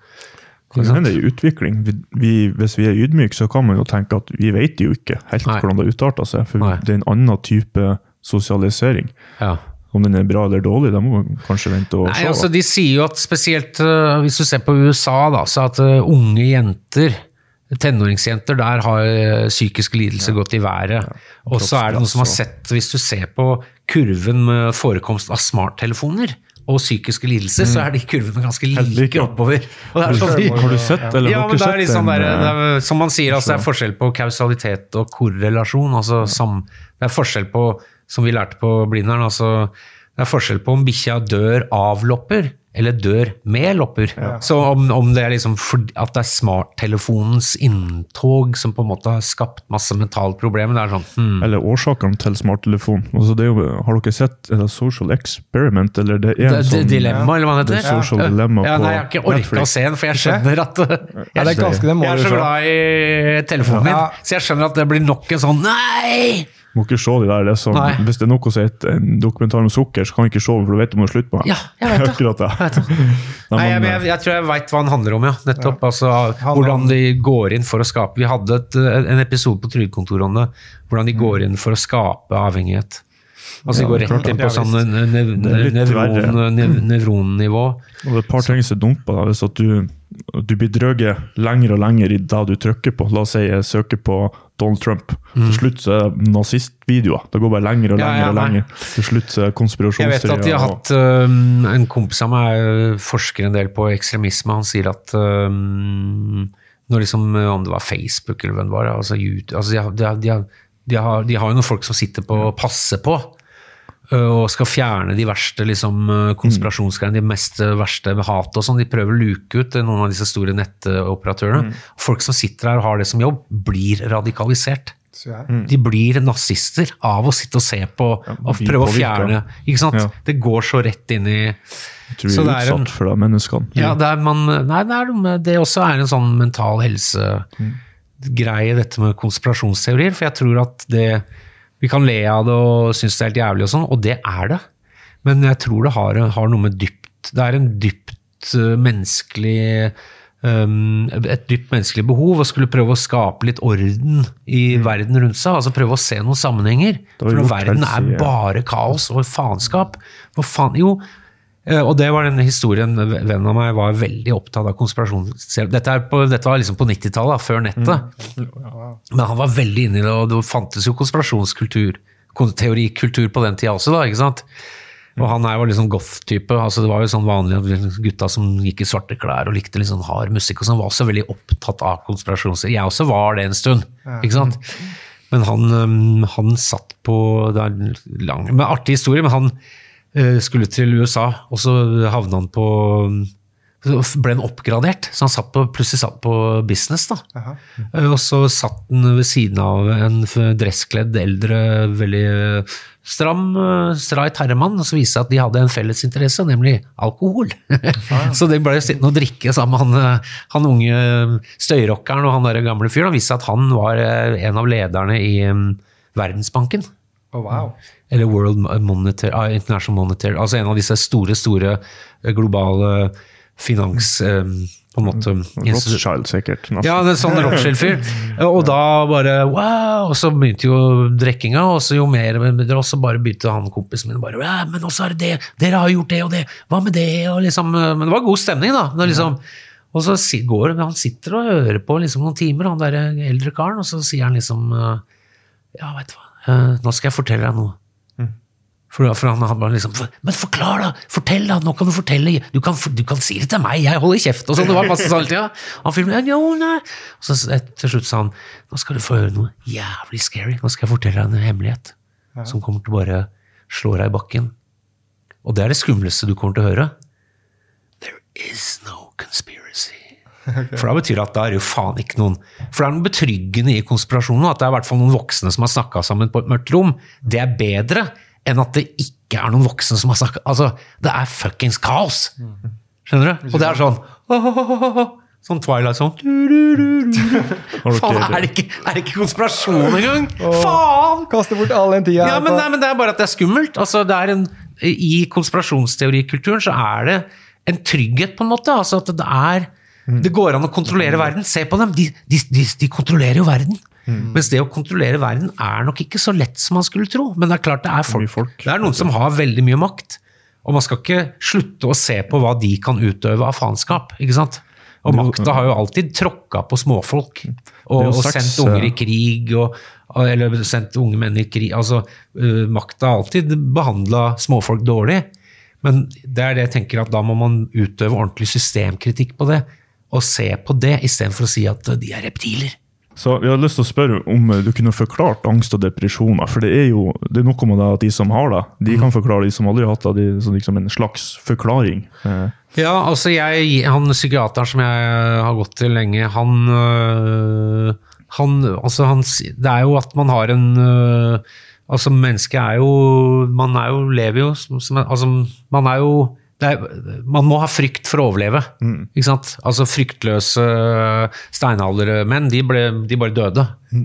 Det er en utvikling. Vi, vi, hvis vi er ydmyke, så kan man jo tenke at vi vet jo ikke helt Nei. hvordan det utarter seg. For Nei. det er en annen type sosialisering. ja. Om den er bra eller dårlig, det må man kanskje vente og Nei, se. altså. De sier jo at spesielt øh, hvis du ser på USA, da, så at øh, unge jenter Tenåringsjenter, der har øh, psykiske lidelser gått i været. Og så er det noen som har sett, hvis du ser på kurven med forekomst av smarttelefoner og psykiske lidelser, så er de kurvene ganske like oppover. Er sånn Har du sett, eller ja, har du ikke er sett liksom den, der, det er, Som man sier, altså, det er forskjell på kausalitet og korrelasjon. Altså, sam, det er forskjell på, som vi lærte på Blindern, altså, det er forskjell på om bikkja dør av lopper eller dør med lopper. Så om, om det er liksom for, at det er smarttelefonens inntog som på en måte har skapt masse mentalt problemer, det er sånn hmm. Eller årsakene til smarttelefon. Altså det er jo, har dere sett er det Social Experiment? Eller det er en det, sånn dilemma, eller hva det heter? Social Dilemma ja, nei, jeg har ikke orka å se den, for jeg skjønner at [LAUGHS] jeg, Ja, det er ganske det må jeg er så glad i telefonen min, så jeg skjønner at det blir nok en sånn Nei! Må ikke se de der. Det er sånn, hvis det er noe som heter en dokumentar om sukker, så kan vi ikke se den, for du vet du må slutte på det. Ja, jeg vet [LAUGHS] det. Det. Jeg vet det. [LAUGHS] Nei, Nei, jeg, jeg, jeg tror jeg veit hva den handler om, ja. Nettopp. Altså, hvordan de går inn for å skape Vi hadde et, en episode på Trygdekontoret om det. Hvordan de går inn for å skape avhengighet. Altså De Ja, går rett inn på sånn nevronnivå. Og det er et par ting som dumper. deg Hvis at du, du blir drøget lenger og lenger i det du trykker på. La oss si jeg søker på Donald Trump. Til slutt så er det nazistvideoer. Det går bare lenger og lenger. Ja, lenger. ja, og lenger. Til slutt så er det Jeg vet at de har hatt øhm, En kompis av meg øh, forsker en del på ekstremisme. Han sier at øhm, når liksom, øh, Om det var Facebook eller hvem det var altså YouTube, altså de, har, de, har, de, har, de har jo noen folk som sitter på og passer på. Øh, Og skal fjerne de verste liksom, øh, konspirasjonsgreiene, de mest øh, verste med hat og sånn. De prøver å luke ut noen av disse store nettoperatørene. Folk som sitter her og har det som jobb, blir radikalisert. Mm. De blir nazister av å sitte og se på og blir prøve å fjerne. Ikke sant? Ja. Det går så rett inn i Jeg tror så er det er utsatt for det, menneskene. Ja, det er, man, nei, det, er, det også er en sånn mental helse-greie, dette med konspirasjonsteorier. For jeg tror at det Vi kan le av det og synes det er helt jævlig, og sånn, og det er det. Men jeg tror det har, har noe med dypt Det er en dypt eh, menneskelig um, et dypt menneskelig behov å skulle prøve å skape litt orden i verden rundt seg. altså Prøve å se noen sammenhenger. Mm. For når verden er bare kaos og faenskap faen Jo, og det var den historien vennen av meg var veldig opptatt av konspirasjonsteorier. Dette, på, dette var liksom på 90-tallet, før nettet. Men han var veldig inne i det, og det fantes jo konspirasjonskultur, teorikultur på den tida også, da, ikke sant? Og han her var liksom goth-type. altså Det var jo sånn vanlige gutta som gikk i svarte klær og likte litt sånn hard musikk og sånn, var også veldig opptatt av konspirasjonsteorier. Jeg også var det en stund, ikke sant? Men han, han satt på Det er lang, men artig historie, men han skulle til USA, og så havna han på ble han oppgradert, så han satt på, plutselig satt på business. da. Eh, Og så satt han ved siden av en dresskledd, eldre, veldig eh, stram, eh, streit herremann, og så viste det at de hadde en felles interesse, nemlig alkohol. [LAUGHS] så de ble sittende og drikke sammen med han, eh, han unge støyrockeren og han der gamle fyren. Det viste seg at han var eh, en av lederne i eh, Verdensbanken. Å, wow. Eller World Monetary, ah, International Monetary, altså en av disse store, store eh, globale finans... Um, på en måte Rothschild, sikkert. nesten. ja, det er sånn Rothschild-fyr. [LAUGHS] Og da bare wow! Og så begynte jo drikkinga, og så jo mer Og så bare begynte han kompisen min bare ja, Men også er det det, dere har gjort det og det, hva med det? Og liksom, men det var god stemning, da. Når, liksom, og så går han sitter og hører på liksom noen timer, han der eldre karen, og så sier han liksom eh, Ja, veit du hva, eh, nå skal jeg fortelle deg noe. For, for han, han bare liksom Men forklar, da! Fortell, da! Nå kan du fortelle! Du kan, du kan si det til meg! Jeg holder kjeft! Og sånn, det var masse sånn hele tida. Han filmet jo, nei. Og så til slutt sa han Nå skal du få høre noe jævlig scary. Nå skal jeg fortelle deg en hemmelighet som kommer til å bare slå deg i bakken. Og det er det skumleste du kommer til å høre. There is no conspiracy. For da betyr det at da er det jo faen ikke noen For det er noe betryggende i konspirasjonen, at det er i hvert fall noen voksne som har snakka sammen på et mørkt rom. Det er bedre enn at det ikke er noen voksne som har snakka Altså, det er fuckings kaos! Skjønner du? Og det er sånn [LAUGHS] Sånn Twilight sånn Faen, er det ikke, er det ikke konspirasjon engang? Faen! Kaste bort all den tida Ja, men, nei, men det er bare at det er skummelt. Altså, det er en, I konspirasjonsteorikulturen så er det en trygghet, på en måte. Altså at det er Det går an å kontrollere verden. Se på dem! De, de, de, de kontrollerer jo verden. Mens det å kontrollere verden er nok ikke så lett som man skulle tro. Men det er klart det er folk. Folk. Det er noen som har veldig mye makt. Og man skal ikke slutte å se på hva de kan utøve av faenskap. ikke sant? Og makta har jo alltid tråkka på småfolk. Og, og sendt unger i eh, krig, og, og- eller sendt unge menn i krig. Altså, uh, makta har alltid behandla småfolk dårlig. Men det er det jeg tenker at da må man utøve ordentlig systemkritikk på det. Og se på det, istedenfor å si at de er reptiler. Så vi har lyst til å spørre om eh, du kunne forklart angst og depresjoner. For det er jo det er noe med det at de som har det, de kan forklare de som aldri har hatt det. Det er liksom en slags forklaring. Eh, Ja, altså jeg, han psykiateren som jeg har gått til lenge, han, øh, han, altså han Det er jo at man har en øh, Altså, mennesket er jo Man er jo, lever jo som, som Altså, man er jo er, man må ha frykt for å overleve. Ikke sant? Altså Fryktløse steinaldermenn, de, ble, de bare døde.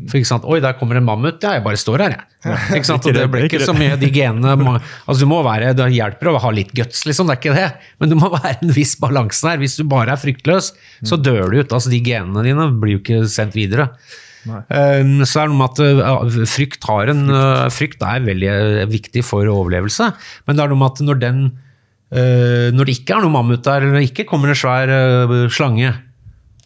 For ikke sant? Oi, der kommer en mammut. Ja, jeg bare står her, jeg. [LAUGHS] Ikke sant? Og det ble ikke så mye de genene Altså du må være, Det hjelper å ha litt guts, liksom, det er ikke det. Men det må [LAUGHS] være en viss balanse der. Hvis du bare er fryktløs, så dør du ut. Altså De genene dine blir jo ikke sendt videre. Um, så er det noe med at uh, frykt, har en, uh, frykt er veldig viktig for overlevelse, men det er noe med at når den Når det ikke er noe mammut der, eller det ikke kommer en svær uh, slange,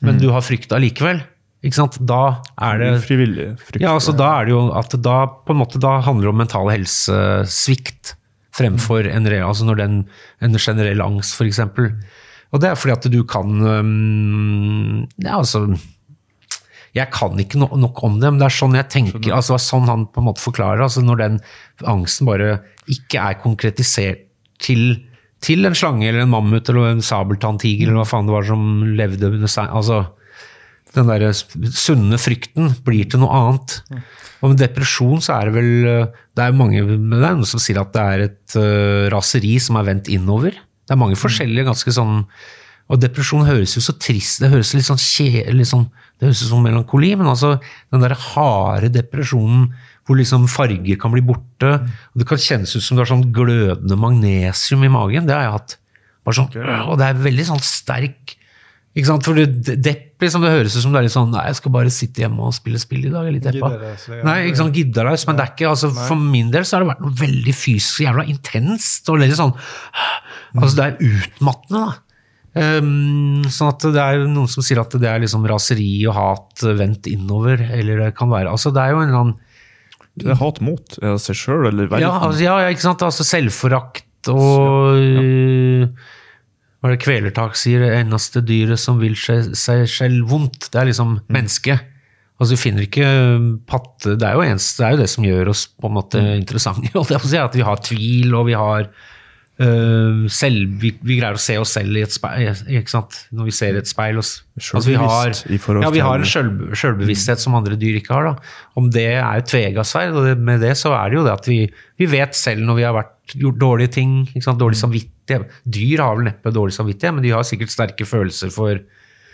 men du har frykta likevel, da er det Frivillig frykt. ja, altså da er det jo at da på en måte da handler det om mental helsesvikt fremfor en real, altså når den, en generell angst eksempel. Og det er fordi at du kan um, Ja, altså jeg kan ikke no nok om det, men det er sånn jeg tenker, altså sånn han på en måte forklarer. altså Når den angsten bare ikke er konkretisert til, til en slange eller en mammut eller en sabeltanntiger eller hva faen det var som levde under stein. Altså, den der sunne frykten blir til noe annet. Og med depresjon så er det vel Det er jo mange men det som sier at det er et uh, raseri som er vendt innover. Det er mange forskjellige ganske sånn Og depresjon høres jo så trist Det høres litt sånn kjedelig sånn, Det høres ut som melankoli, men altså den der harde depresjonen hvor liksom farger kan bli borte. og Det kan kjennes ut som du har sånn glødende magnesium i magen. Det har jeg hatt. Sånn, øh, Og det er veldig sånn sterk ikke sant? For det, depp, liksom, det høres ut som det er litt sånn Nei, jeg skal bare sitte hjemme og spille spill i dag. Jeg er litt deppa. Nei, ikke sånn gidderløs. men det er ikke altså, For min del så har det vært noe veldig fysisk jævla intenst. og litt sånn Altså, det er utmattende, da. Um, sånn at det er noen som sier at det er liksom raseri og hat vendt innover, eller det kan være Altså, det er jo en eller annen Det er hat mot seg sjøl eller verden. ja, altså, ja, ja, ikke sant? Altså selvforakt og øh, Hva er det Kvelertak sier? Det eneste dyret som vil seg, seg selv vondt, det er liksom mennesket. Altså, du finner ikke øh, patte Det er jo, eneste, det, er jo det som gjør oss på en måte interessante. [LAUGHS] holdt å si, At vi har tvil, og vi har selv, vi, vi greier å se oss selv i et speil, ikke sant? når vi ser i et speil. Altså, vi har, i ja, vi har en sjølbe- sjølbevissthet som andre dyr ikke har. Da. Om det er et tvega sverd, og det, med det så er det jo det at vi, vi vet selv når vi har vært, gjort dårlige ting, ikke sant? dårlig samvittighet. Dyr har vel neppe dårlig samvittighet, men de har sikkert sterke følelser for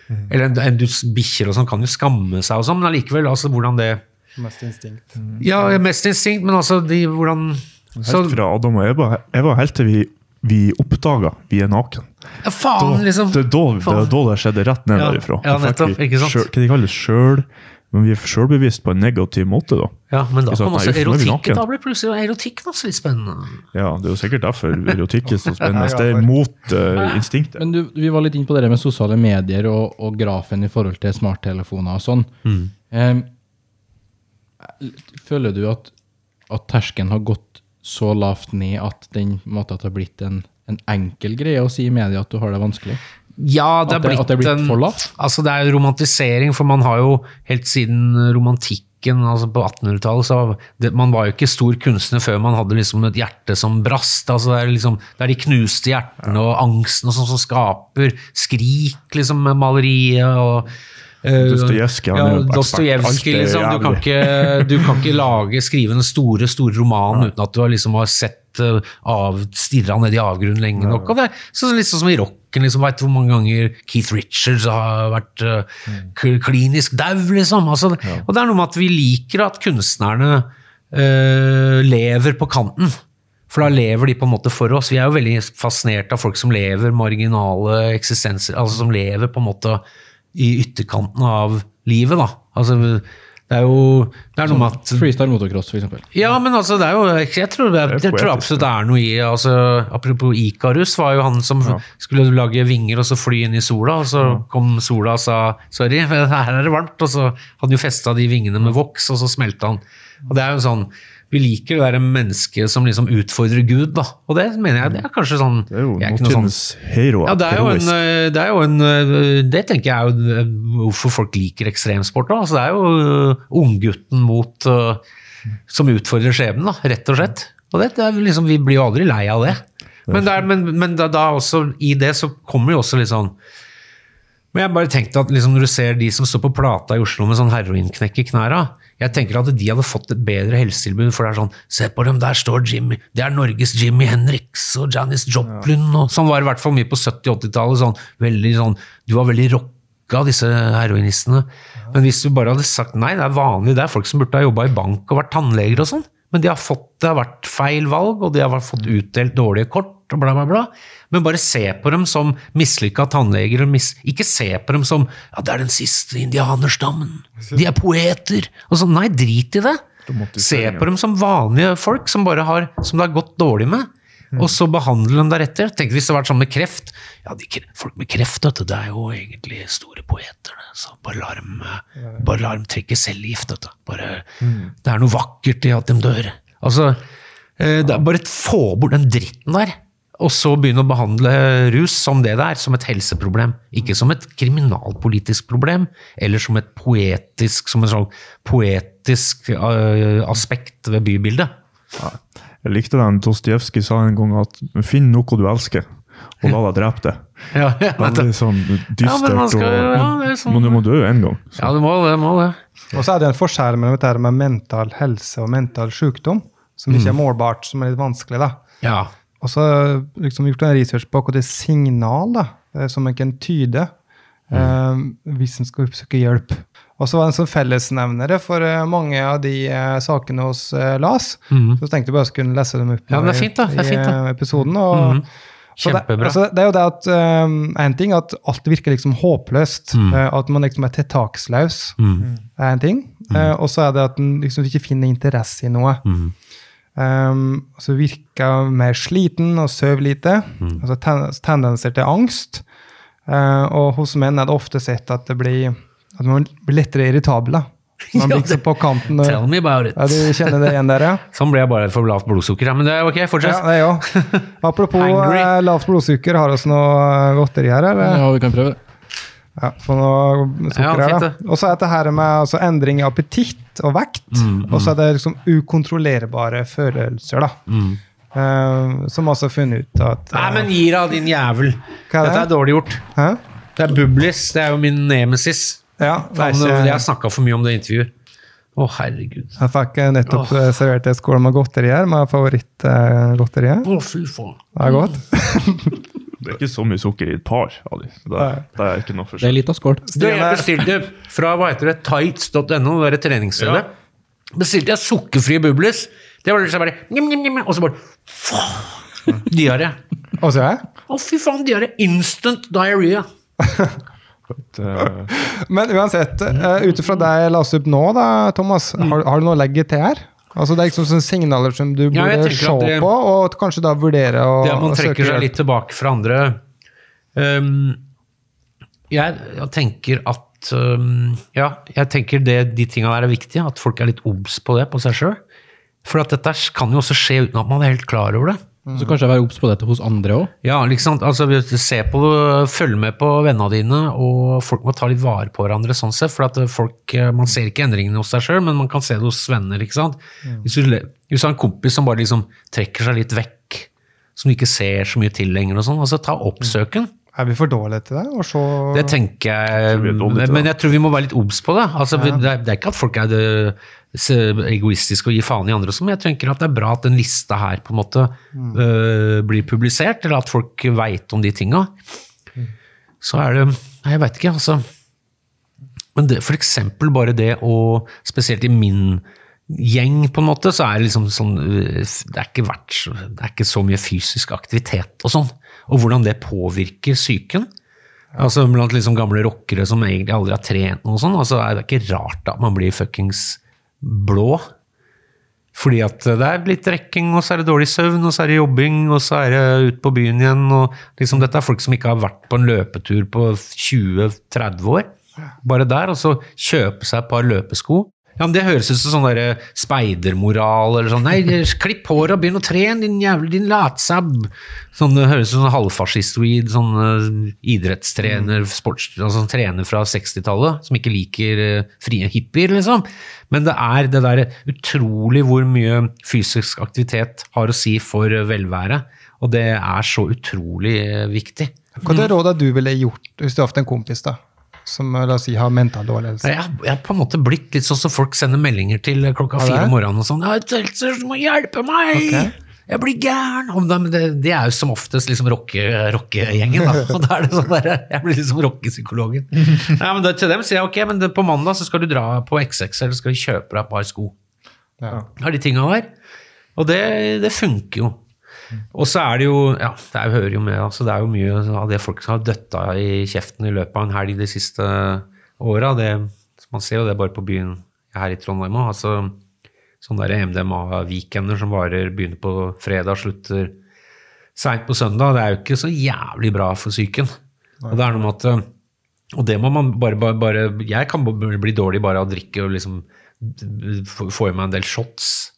Eller en, en bikkjer og sånn kan jo skamme seg og sånn, men allikevel, altså hvordan det Mest instinkt. Ja, mest instinkt, men altså de, hvordan Helt fra Adam og Eva, Eva helt til vi, vi oppdaga vi er naken. ja, Faen, liksom! Det er da det, er da det skjedde rett ned Ja, derifra. ja, Da nettopp, ikke sant? Selv, hva de kaller det sjøl, men vi er sjølbevisst på en negativ måte, da. Ja, men da kan også er erotikken. Da blir plutselig erotikk også litt spennende. Ja, det er jo sikkert derfor erotikk er så [LAUGHS] spennende. Det er mot uh, instinktet. Men du, vi var litt inne på det med sosiale medier og, og grafen i forhold til smarttelefoner og sånn. Eh, føler du at, at terskelen har gått så lavt ned at den måtte måte at det har blitt en, en enkel greie å si i media at du har det vanskelig? Ja, det har det- blitt, det blitt en, for lavt? Altså, det er romantisering, for man har jo helt siden romantikk altså på 1800-tallet så det, Man var jo ikke stor kunstner før man hadde liksom et hjerte som brast. altså Det er, liksom, det er de knuste hjertene og angsten og sånn som skaper skrik, liksom, maleriet. og Dostojevskij, ja, er liksom. Du kan, ikke, du kan ikke lage, skrive en store store roman uten at du har, liksom, har sett uh, av, stirra ned i avgrunnen lenge nok. Og det er så, liksom som i rocken. Liksom, vet hvor mange ganger Keith Richards har vært uh, klinisk dau, liksom. Altså, Og det er noe med at vi liker at kunstnerne uh, lever på kanten. For da lever de på en måte for oss. Vi er jo veldig fascinert av folk som lever marginale eksistenser, altså som lever på en måte i ytterkanten av livet, da. Altså, det er jo det er noe med at Freestyle motocross, eksempel. ja, men altså, det er jo Jeg tror, det, jeg tror absolutt det er noe i altså, Apropos Ikarus, var jo han som skulle lage vinger og så fly inn i sola, og så kom sola og sa 'sorry, her er det varmt', og så hadde han jo festa de vingene med voks, og så smelta han. Og det er jo sånn Vi liker det derre mennesket som liksom utfordrer Gud, da. Og det mener jeg det er kanskje sånn Det er jo noe sånn hero. ja, det er jo en, øh, det er jo en øh, Det tenker jeg er jo øh, hvorfor folk liker ekstremsport. Da. Altså, det er jo unggutten mot som utfordrer skjebnen, da, rett og slett. Og det, det er liksom, Vi blir jo aldri lei av det. Men, det er, men, men da, da også, i det så kommer jo også litt sånn Men jeg bare tenkte at liksom, når du ser de som står på plata i Oslo med sånn heroinknekk i knæra Jeg tenker at de hadde fått et bedre helsetilbud, for det er sånn Se på dem, der står Jimmy. Det er Norges Jimmy Henriks og Janis Joplin. Og, sånn var det i hvert fall mye på 70-80-tallet. Sånn, veldig sånn, du var veldig rocka, disse heroinistene. Men hvis du bare hadde sagt nei, det er vanlig, det er folk som burde ha jobba i bank og vært tannleger og sånn. Men de har fått, det har vært feil valg, og de har fått utdelt dårlige kort, og bla, bla, bla. Men bare se på dem som mislykka tannleger. og Mis ikke se på dem som ja, det er den siste indianerstammen. De er poeter. Og sånn, nei, drit i det. Se på dem som vanlige folk som bare har, som det har gått dårlig med. Og så behandle dem deretter. Tenk hvis det hadde vært sånn med kreft. Ja, de, Folk med kreft, vet du, det er jo egentlig store poeter. Det. Så bare la dem, bare la dem trekke cellegift. Vet du. Bare, Det er noe vakkert i at de dør. Altså, eh, bare få bort den dritten der. Og så begynne å behandle rus som det det er, som et helseproblem. Ikke som et kriminalpolitisk problem, eller som et poetisk, som en sånn poetisk eh, aspekt ved bybildet. Jeg likte den Dostojevskij sa en gang at finn noe du elsker, og la deg drepe det. [LAUGHS] Ja, ja, Veldig sånn Ja, men dystert. man skal- og, ja, sånn- Men du må dø en gang. Så. ja du må det. Må det. Og så er det en forskjell mellom dette med mental helse og mental sykdom, som ikke er målbart, som er litt vanskelig. da. Ja. Og så har jeg liksom gjort en research på hva det er signal da, eh, som en kan tyde eh, hvis en skal oppsøke hjelp. Og så var det en sånn fellesnevnere for eh, mange av de sakene hos eh, Mm. Så tenkte jeg bare jeg skulle lese dem opp Ja, det er i- fint da, det er i fint da. eh, episoden. Og, det, Kjempebra. altså, det er jo det at um, En ting at alt virker liksom håpløst. Mm. at man liksom er tiltaksløs, er en ting. Uh, og så er det at en liksom ikke finner interesse i noe. Um, så virker jeg mer sliten og sover lite. Altså ten tendenser til angst. Uh, og hos menn er det ofte sett at det blir at man blir lettere irritabel. da. [LAUGHS] Man blir liksom på kanten. og- Tell me about it. Ja, du kjenner det igjen der, ja? [LAUGHS] Sånn ble jeg bare for lavt blodsukker. Ja, men det er ok, Ja, det er jo. [LAUGHS] Apropos eh, lavt blodsukker, har vi noe eh, godteri her? eller? Ja, vi kan prøve det. Ja, få noe sukker Ja, her, da. Og så er dette her med altså, endring i appetitt og vekt. Mm, Og så er det liksom ukontrollerbare følelser, da. Eh, som også har funnet ut at Nei, men gi deg, din jævel. Hva er det? Dette er dårlig gjort. Hæ? Det er Bublis. Det er jo min nemesis. Ja, ikke, Jeg har snakka for mye om det intervjuet. Å, herregud. jeg fikk eh, nettopp oh. servert en skål med godteri her, med favorittgodteriet. Å, fy faen. Det er godt. [LAUGHS] Det er ikke så mye sukker i et par av de. Det, er- det er ikke noe Det er litt av skål. Du, jeg bestilte fra hva heter det, tights.no, det treningsstedet. Bestilte jeg sukkerfrie bublis. Det var liksom bare njim, njim, njim, Og så bare Diaré. [LAUGHS] Å, fy faen, diaré. Instant diaré. Det- [LAUGHS] Men uansett, uh, ut ifra deg la oss opp nå, da, Thomas, har, har du noe å legge til her? Altså Det er liksom sånne signaler som du burde ja, se det- på, og kanskje da vurdere å Det at man trekker seg litt tilbake fra andre um, jeg, jeg tenker at um, Ja, jeg tenker det, de tinga der er viktige. At folk er litt obs på det, på seg sjøl. For at dette kan jo også skje uten at man er helt klar over det. Så kanskje være obs på dette hos andre òg. Ja, liksom. Altså, se på, følg med på vennene dine, og folk må ta litt vare på hverandre sånn sett, for at folk, eh, man ser ikke endringene hos seg sjøl, men man kan se det hos venner, ikke sant. Hvis, du, hvis du har en kompis som bare liksom trekker seg litt vekk, som du ikke ser så mye til lenger og sånn, altså ta oppsøk den. Er vi for dårlige til det? Og så Det tenker jeg, men jeg tror vi må være litt obs på det. Altså, ja. det, er, det er ikke at folk er det, egoistiske og gir faen i andre, sånn, men jeg tenker at det er bra at den lista her på en måte øh, blir publisert, eller at folk veit om de tinga. Så er det Nei, jeg veit ikke, altså. Men det, for eksempel bare det å Spesielt i min gjeng, på en måte, så er det liksom sånn øh, Det er ikke, vært, det er ikke så mye fysisk aktivitet og sånn. Og hvordan det påvirker psyken. Altså Blant liksom gamle rockere som egentlig aldri har trent noe sånt. altså er det ikke rart at man blir fuckings blå. Fordi at det er litt rekking, og så er det dårlig søvn, og så er det jobbing, og så er det ut på byen igjen. og liksom Dette er folk som ikke har vært på en løpetur på 20-30 år. Bare der, og så kjøpe seg et par løpesko. Ja, men Det høres ut som sånn der speidermoral eller sånn. Nei, klipp håret og begynn å trene, din jævlig din latsabb. Sånn, det høres ut som sånn halvfascistoid, sånn uh, idrettstrener, sports, altså, sånn trener fra 60-tallet, som ikke liker uh, frie hippier, liksom. Men det er det der utrolig hvor mye fysisk aktivitet har å si for velvære. Og det er så utrolig eh, viktig. Hva er det rådet du ville gjort hvis du hadde hatt en kompis da, som la oss si, har mental dårlig helse? Jeg jeg er på en måte blitt litt sånn som folk sender meldinger til klokka fire om morgenen og sånn. 'Jeg har et Seltzer, som må hjelpe meg! Okay. Jeg blir gæren! Det, det er jo som oftest liksom rocke- rockegjengen, da. [LAUGHS] Og da er det sånn der, jeg blir liksom rockepsykologen. [LAUGHS] Ja, men til dem sier jeg ok, men det, på mandag så skal du dra på XX, eller skal du kjøpe deg et par sko. Ja. Har de tinga der. Og det, det funker jo. Og så er det jo Ja, det er, hører jo med. Altså, det er jo mye av det folk har døtta i kjeften i løpet av en helg de siste åra. Man ser jo det bare på byen her i Trondheim òg. Altså, sånne der MDMA-weekender som varer, begynner på fredag, slutter seint på søndag. Det er jo ikke så jævlig bra for psyken. Og det er noe med at Og det må man bare, bare, bare Jeg kan bli dårlig bare av å drikke og liksom få i meg en del shots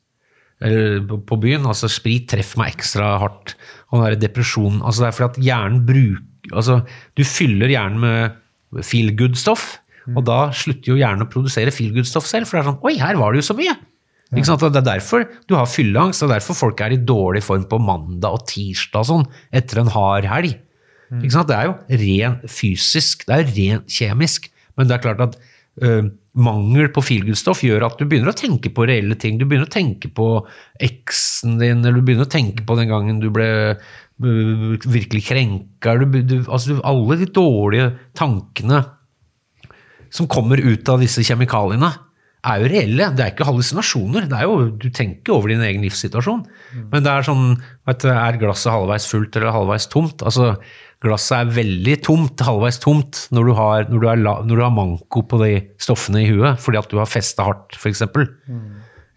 på- på byen. Altså sprit treffer meg ekstra hardt. Og den der depresjonen altså Det er fordi at hjernen bruker altså Du fyller hjernen med feel good-stoff, og da slutter jo hjernen å produsere feel good-stoff selv. For det er sånn Oi, her var det jo så mye! Ikke sant? Og Det er derfor du har fylleangst, og er derfor folk er i dårlig form på mandag og tirsdag og sånn, etter en hard helg. Ikke sant? Det er jo ren fysisk, det er ren kjemisk. Men det er klart at ø, mangel på feelgood-stoff gjør at du begynner å tenke på reelle ting. Du begynner å tenke på eksen din, eller du begynner å tenke på den gangen du ble uh, virkelig krenka. Du, du, altså, alle de dårlige tankene som kommer ut av disse kjemikaliene, er jo reelle. Det er ikke hallusinasjoner. Det er jo, du tenker over din egen livssituasjon. Men det er sånn vet du, Er glasset halvveis fullt eller halvveis tomt? Altså, Glasset er veldig tomt, halvveis tomt, når du har, når du har, når du har manko på de stoffene i huet fordi at du har festa hardt, f.eks.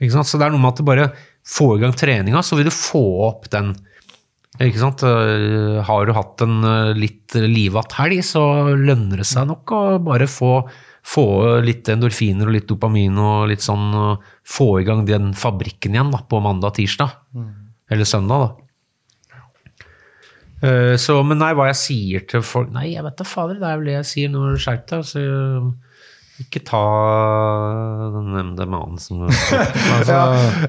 Ikke sant? Så det er noe med at du bare får i gang treninga, så vil du få opp den ikke sant? Eh, Har du hatt en eh, litt livatt helg, så lønner det seg nok å bare få, få litt endorfiner og litt dopamin og litt sånn Få i gang den fabrikken igjen da, på mandag-tirsdag. Eller søndag, da. Eh, Så, men nei, hva jeg sier til folk Nei, jeg vet da fader, det er vel det jeg sier når du skjerper deg. Altså, ikke ta den MDMA-en som altså, [LAUGHS] Ja,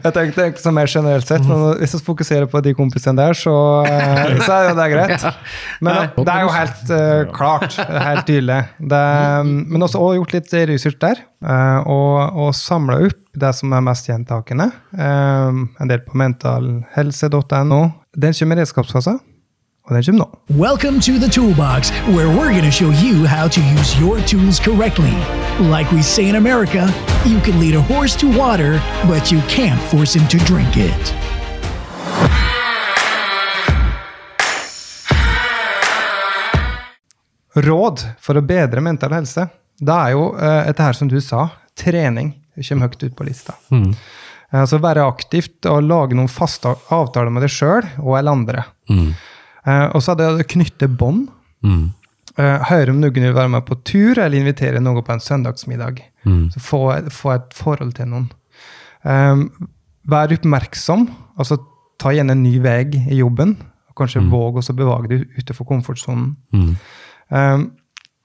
jeg tenkte ikke så mer generelt sett, men hvis vi fokuserer på de kompisene der, så, eh, så er jo det greit. [LAUGHS] Men det er jo helt uh, klart, helt tydelig. Det, men også, også gjort litt research der, uh, og, og samla opp det som er mest gjentakende. eh, en del på mentalhelse.no. Den kommer i redskapskassa, og det kommer nå. Welcome to the Toolbox, where we're going to show you how to use your tools correctly. Like we say in America, you can lead a horse to water, but you can't force him to drink it. Råd for å bedre mental helse. Det er jo etter dette her som du sa, trening. Det kommer høyt ut på lista. Mm. Eh, Altså være aktivt og lage noen faste avtaler med deg sjøl og alle andre. Mm. Eh, Og så er det å knytte bånd. Mm. Eh, Høre om noen vil være med på tur, eller invitere noen på en søndagsmiddag. Mm. Så få, få et forhold til noen. Um, vær oppmerksom. Altså ta igjen en ny vei i jobben. Og kanskje Mm. våg å bevege deg utenfor komfortsonen. Um,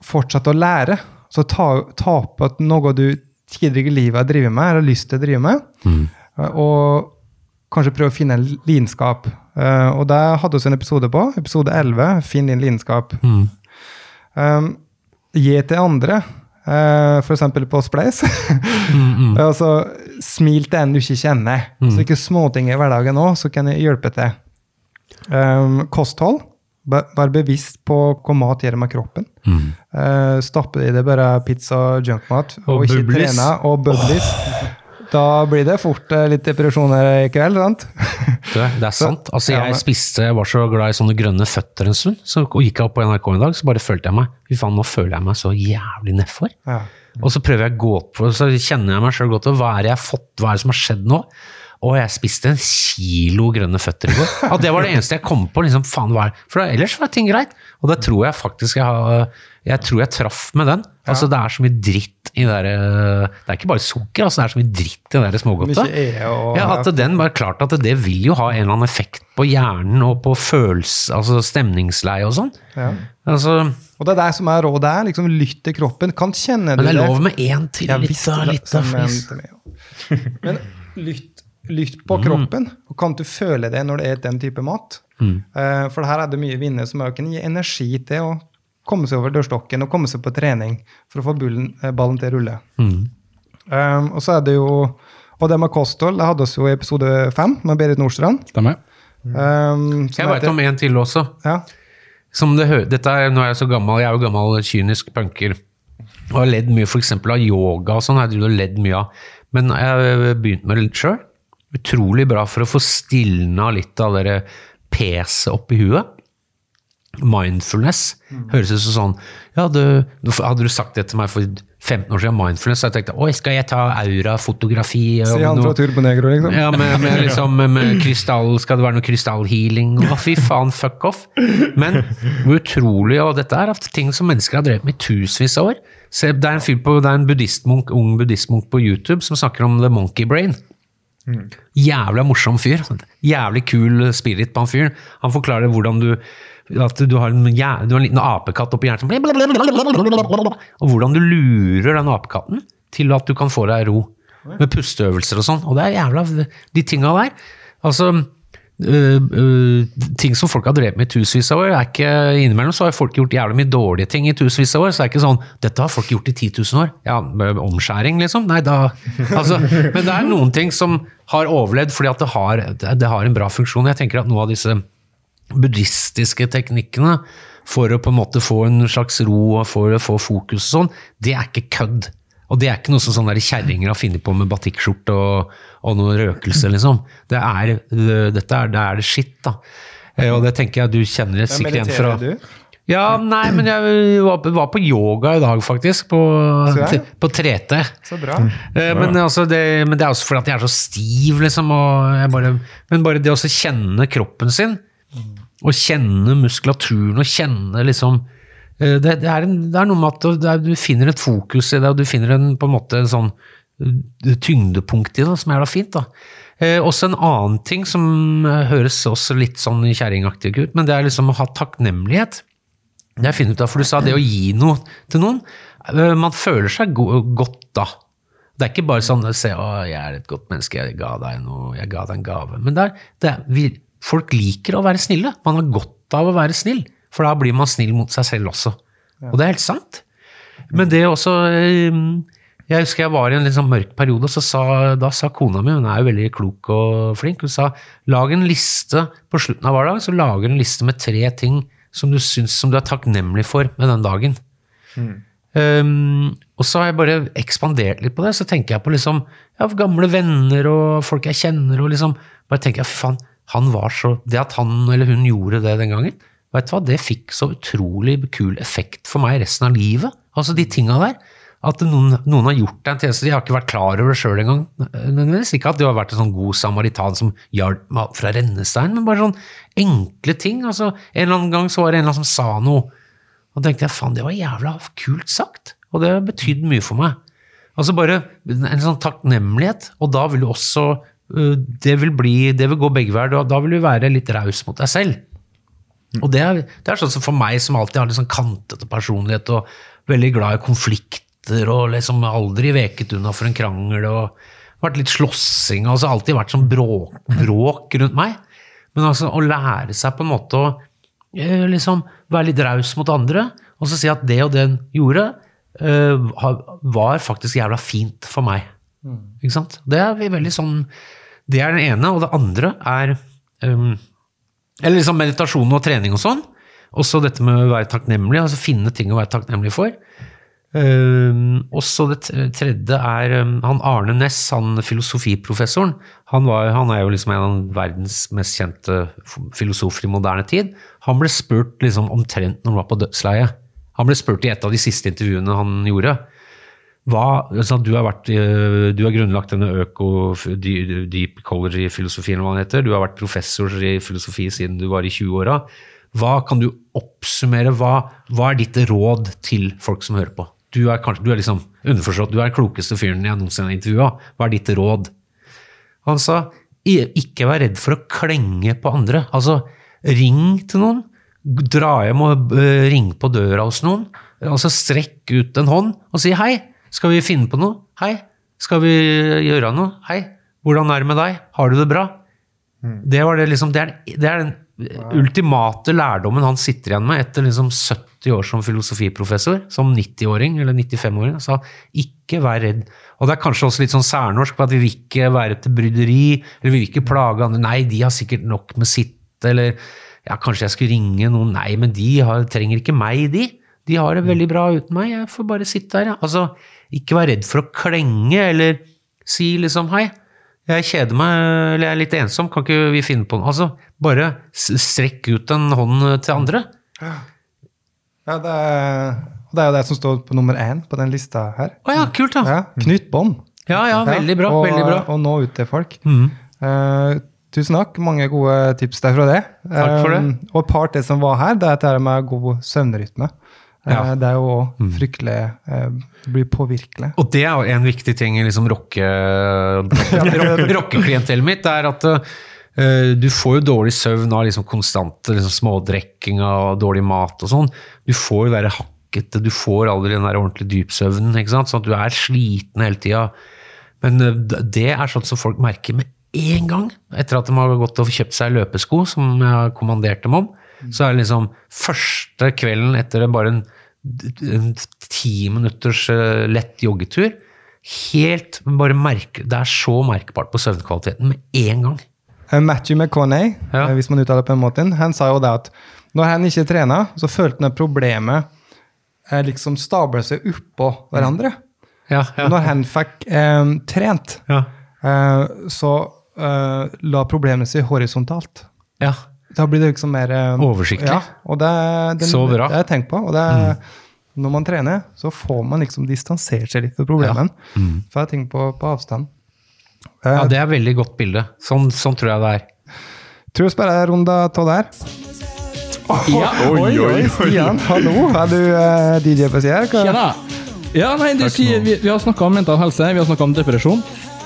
fortsett å lære. Så ta, ta på at noe du tidligere i livet har drevet med, eller har lyst til å drive med. Mm. og kanskje prøve å finne en lidenskap. Uh, og det hadde vi en episode på. Episode 11. Finn din lidenskap. Um, gi til andre. Uh, F.eks. på Spleis. [LAUGHS] [LAUGHS] altså, smil til en du ikke kjenner. Så ikke småting i hverdagen òg, så kan jeg hjelpe til. Um, kosthold. Vær bevisst på hva mat gjør med kroppen. Uh, stapper i det bare pizza og junkmat, og, Og ikke trene. Og bublis. Da blir det fort eh, litt depresjoner i kveld, sant? [LAUGHS] Du, det er sant. Altså, jeg spiste, jeg var så glad i sånne grønne føtter en stund. Så gikk jeg opp på NRK en dag, så bare følte jeg meg Fy faen, nå føler jeg meg så jævlig nedfor. Ja. Og så prøver jeg å gå opp, og så kjenner jeg meg sjøl godt. og Hva er det jeg har fått, hva er det som har skjedd nå? Og jeg spiste en kilo grønne føtter i går. Og det var det eneste jeg kom på. liksom, faen, hva er det? For ellers var ting greit. Og det tror jeg faktisk jeg har Jeg tror jeg traff med den. Altså Det er så mye dritt i det der, eh, Det er ikke bare sukker, altså det er så mye dritt i det der smågodtet. Ja, at den bare klart at det vil jo ha en eller annen effekt på hjernen og på følelse, altså stemningsleie og sånn. ja. Altså, Og det er det som er rådet. der, liksom Lytt til kroppen. Kan kjenne men du det er lov med én til. Jeg Litt av litt som flis. Men lytt, lytt på Mm. kroppen. og Kan du føle det når det er den type mat? Mm. Eh, for her er det mye vinner som også kan gi energi til å komme seg over dørstokken og komme seg på trening for å få bullen, eh, ballen til å rulle. Mm. Um, og så er det jo Og det med kosthold det hadde vi jo i episode fem med Berit Nordstrand. Stemmer. Um, Jeg veit om en til også. ja, Som det hø dette er, nå er jeg så gammel, jeg er jo gammel kynisk punker. Og har ledd mye f.eks. av yoga og sånn. Jeg har ledd mye av. Men jeg har begynt med det litt sjøl. Utrolig bra for å få stilna litt av det peset oppi huet. Mindfulness. Høres ut som sånn ja, du, Hadde du sagt det til meg for 15 år siden, mindfulness, så jeg tenkte oi, skal jeg ta aurafotografi? Si han fra Turbonegro, liksom. ja, med, med, [LAUGHS] liksom, med, krystall, skal det være noe krystallhealing? Å, fy faen, fuck off. Men utrolig Og dette er at ting som mennesker har drevet med i tusenvis av år. Se, det er en, fyr på, det er en buddhistmunk, ung buddhistmunk på YouTube som snakker om the monkey brain. Jævla morsom fyr. Jævlig kul spirit på han fyren. Han forklarer hvordan du at du har en, ja, du har en liten apekatt oppi hjernen som Og hvordan du lurer den apekatten til at du kan få deg ro. Med pusteøvelser og sånn. Og det er jævla De tinga der. Altså øh, øh, Ting som folk har drevet med i tusenvis av år. er ikke Innimellom så har folk gjort jævlig mye dårlige ting i tusenvis av år. Så det er ikke sånn Dette har folk gjort i 10 000 år. Ja, omskjæring, liksom? Nei, da altså, Men det er noen ting som har overlevd fordi at det har, det har en bra funksjon. Jeg tenker at noe av disse buddhistiske teknikkene for å på en måte få en slags ro og for å få fokus og sånn, det er ikke kødd. Og det er ikke noe som sånne der kjerringer har funnet på med batikkskjorte og, og noe røkelse, liksom. Det er, det, dette er, det er det skitt, da. Eh, Og det tenker jeg du kjenner sikkert igjen fra du? Ja, nei, men jeg var, på yoga i dag, faktisk. På, på 3T. Så bra. Eh, Men, altså det, men det er også fordi at jeg er så stiv, liksom. Og jeg bare, men bare det å kjenne kroppen sin, og kjenne muskulaturen, og kjenne liksom eh, det, det, er en, det er noe med at er, du finner et fokus i det, og du finner en, på en måte en sånn eh, tyngdepunkt i det, som er da fint. da. Eh, også en annen ting som eh, høres også litt sånn kjerringaktig ut, men det er liksom å ha takknemlighet. Det har jeg funnet ut av, for du sa det å gi noe til noen. Man føler seg go godt da. Det er ikke bare sånn å se å, jeg er et godt menneske, jeg ga deg noe, jeg ga deg en gave. Men det er, det er, folk liker å være snille. Man har godt av å være snill, for da blir man snill mot seg selv også. Og det er helt sant. Men det også eh, Jeg husker jeg var i en litt sånn mørk periode, så sa, da sa kona mi, hun er jo veldig klok og flink, hun sa lag en liste på slutten av hver dag, så lager en liste med tre ting som du syns som du er takknemlig for med den dagen. Um, og så har jeg bare ekspandert litt på det. Så tenker jeg på liksom, ja, gamle venner og folk jeg kjenner. og liksom, bare tenker jeg, faen, han var så, Det at han eller hun gjorde det den gangen, vet du hva, det fikk så utrolig kul effekt for meg resten av livet. Altså de tinga der. At noen, noen har gjort deg en tjeneste. De har ikke vært klar over det sjøl engang. Ikke at du har vært en sånn god samaritan som hjalp meg fra rennesteinen, men bare sånn enkle ting. altså En eller annen gang så var det en eller annen som sa noe. Og tenkte jeg, faen, det var jævla kult sagt. Og det betydde mye for meg. Altså bare en sånn takknemlighet, og da vil du også det vil, bli, det vil gå begge veier. Da, da vil du være litt raus mot deg selv. Og det er, det er sånn som for meg som alltid har litt sånn kantete personlighet og veldig glad i konflikter og liksom aldri veket unna for en krangel og vært litt slåssing og altså alltid vært sånn bråk, bråk rundt meg. Men altså å lære seg på en måte å eh, liksom være litt raus mot andre og så si at det og den gjorde, eh, var faktisk jævla fint for meg. Ikke sant? Det er vi veldig sånn Det er det ene. Og det andre er um, Eller liksom meditasjon og trening og sånn. Også dette med å være takknemlig, altså finne ting å være takknemlig for. Um, også det tredje er um, han Arne Næss, han filosofiprofessoren. Han, var, han er jo liksom en av verdens mest kjente filosofer i moderne tid. Han ble spurt liksom omtrent når han var på dødsleiet. Han ble spurt i et av de siste intervjuene han gjorde. Hva, altså, du, har vært, eh, du har grunnlagt denne øko, deep heter. Du har vært professor i filosofi siden du var i 20-åra. Hva kan du oppsummere? Hva, hva er ditt råd til folk som hører på? Du er kanskje, du er liksom underforstått, du er den klokeste fyren jeg noensinne har intervjua. Hva er ditt råd? Han sa ikke vær redd for å klenge på andre. Altså, ring til noen. Dra hjem og eh, ring på døra hos noen. Altså, strekk ut en hånd og si hei. Skal vi finne på noe? Hei. Skal vi gjøre noe? Hei. Hvordan er det med deg? Har du det bra? Det, var det, liksom, det, er, det er den ultimate lærdommen han sitter igjen med etter liksom 70 år som filosofiprofessor, som 90-åring eller 95-åring. Han sa ikke vær redd. Og det er kanskje også litt sånn særnorsk på at vi vil ikke være til bryderi, eller vi vil ikke plage andre. Nei, de har sikkert nok med sitt, eller ja, kanskje jeg skulle ringe noen. Nei, men de har, trenger ikke meg, de. De har det veldig bra uten meg, jeg får bare sitte her. Ja. Altså, ikke vær redd for å klenge, eller si liksom hei. Jeg kjeder meg, eller jeg er litt ensom, kan ikke vi finne på noe? Altså, bare strekk ut en hånd til andre. Ja, det er, det er jo det som står på nummer én på den lista her. Å ja, kult da. Ja, Knytt bånd. Ja, ja, veldig bra, og, veldig bra. Og nå ut til folk. Mm. Uh, tusen takk. Mange gode tips derfra det. Takk for det. Um, og et par til som var her, det er dette med god søvnrytme. Eh, Ja. Mm. Det er jo også fryktelig Det Blir påvirkelig. Og det er jo en viktig ting i liksom rocke, [LAUGHS] rock- rockeklientellet mitt, er at eh, du får jo dårlig søvn av liksom konstante liksom smådrekking og dårlig mat og sånn. Du får jo være hakkete, du får aldri den der ordentlig dypsøvnen, ikke sant? sånn at du er sliten hele tida. Men eh, det er sånt som folk merker med en gang, etter at de har gått og kjøpt seg løpesko, som jeg har kommandert dem om. Så er det liksom første kvelden etter bare en, en ti minutters eh, lett joggetur. Helt bare merke, Det er så merkbart på søvnkvaliteten med en gang. Eh, Matthew McConney, Ja. eh, hvis man uttaler på den måten, han sa jo det at når han ikke trena, så følte han at problemet liksom stabler seg oppå hverandre. Ja, ja. Når han fikk eh, trent, ja. eh, så eh, la problemet seg horisontalt. ja. Da blir det liksom mer eh, Oversiktlig. Ja, og det, det, Så bra. det har jeg tenkt på. Og det, når man trener, så får man liksom distansert seg litt fra problemene. For jeg tenker på, på avstand. Eh, ja, det er et veldig godt bilde. Sånn, sånn tror jeg det er. Tror jeg spiller en runde av der. Ja, Oi, oi, Stian, hallo. Er du eh, DJ på sida? Tjena! Ja, nei, du sier, vi, vi har snakka om mental helse, vi har snakka om depresjon.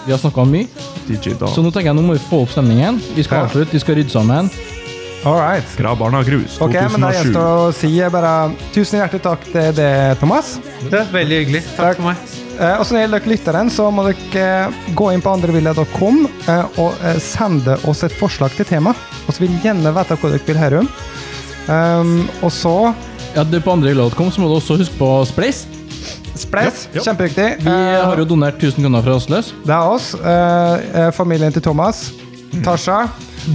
Vi har snakka om mye. DJ da. Så nå tenker jeg nå må vi få opp stemningen. Vi skal Ja. avslutte, vi skal rydde sammen. All right. Gra barna grus, Ok, men da 2007. gjenstår det å si bare tusen hjertelig takk til deg, Thomas. Det er veldig hyggelig. Takk for meg. Eh, og så når det gjelder dere lytteren, så må dere eh, gå inn på andrevillet.com eh, og eh, sende oss et forslag til tema. Og så vil vi gjerne vite hva dere vil høre om. Um, og så Ja, det er På andrevillet.com så må du også huske på Spleis. Spleis. Ja, ja. Kjempeviktig. Vi Eh, har jo donert 1000 kroner fra Rastløs. Det er oss. eh, eh, familien til Thomas. Tasha.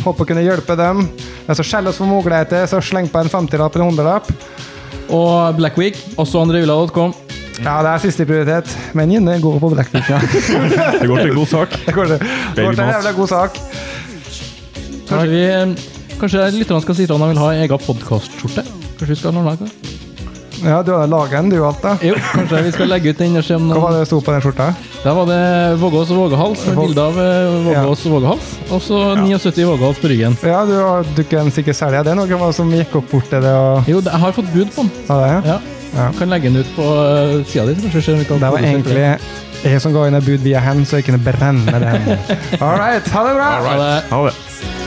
Håper å kunne hjelpe dem. Men så skjell oss for muligheter, så sleng på en 50-lapp eller en 100-lapp. Og Black Week, også andrehylla.com. Ja, det er siste prioritet, men Jinne gå på Blackbeat. Ja. Det går til god sak. Det går til det går til en jævla god sak. Kanskje vi Kanskje lytterne skal si at de vil ha egen podkastskjorte? Kanskje vi skal ha noen det? Ja, du har laget den, du, alt da. Jo, kanskje vi skal legge ut den og se om Hva var det sto på den skjorta? Der var det Vågås og Vågehals med bilde av eh, Vågås og Vågehals. Og så 79 Vågehals på ryggen. Ja, du, du kan sikkert selge den. Noen var som gikk opp bort til det og Jo, jeg har fått bud på den. ja, det, ja. Ja. Kan legge den ut på uh, sida di. så kanskje ser vi kan Det var produsere egentlig jeg som ga inn et bud via hen, så jeg kunne brenne den. [LAUGHS] All right, ha det bra! det. Ha det. Ha det.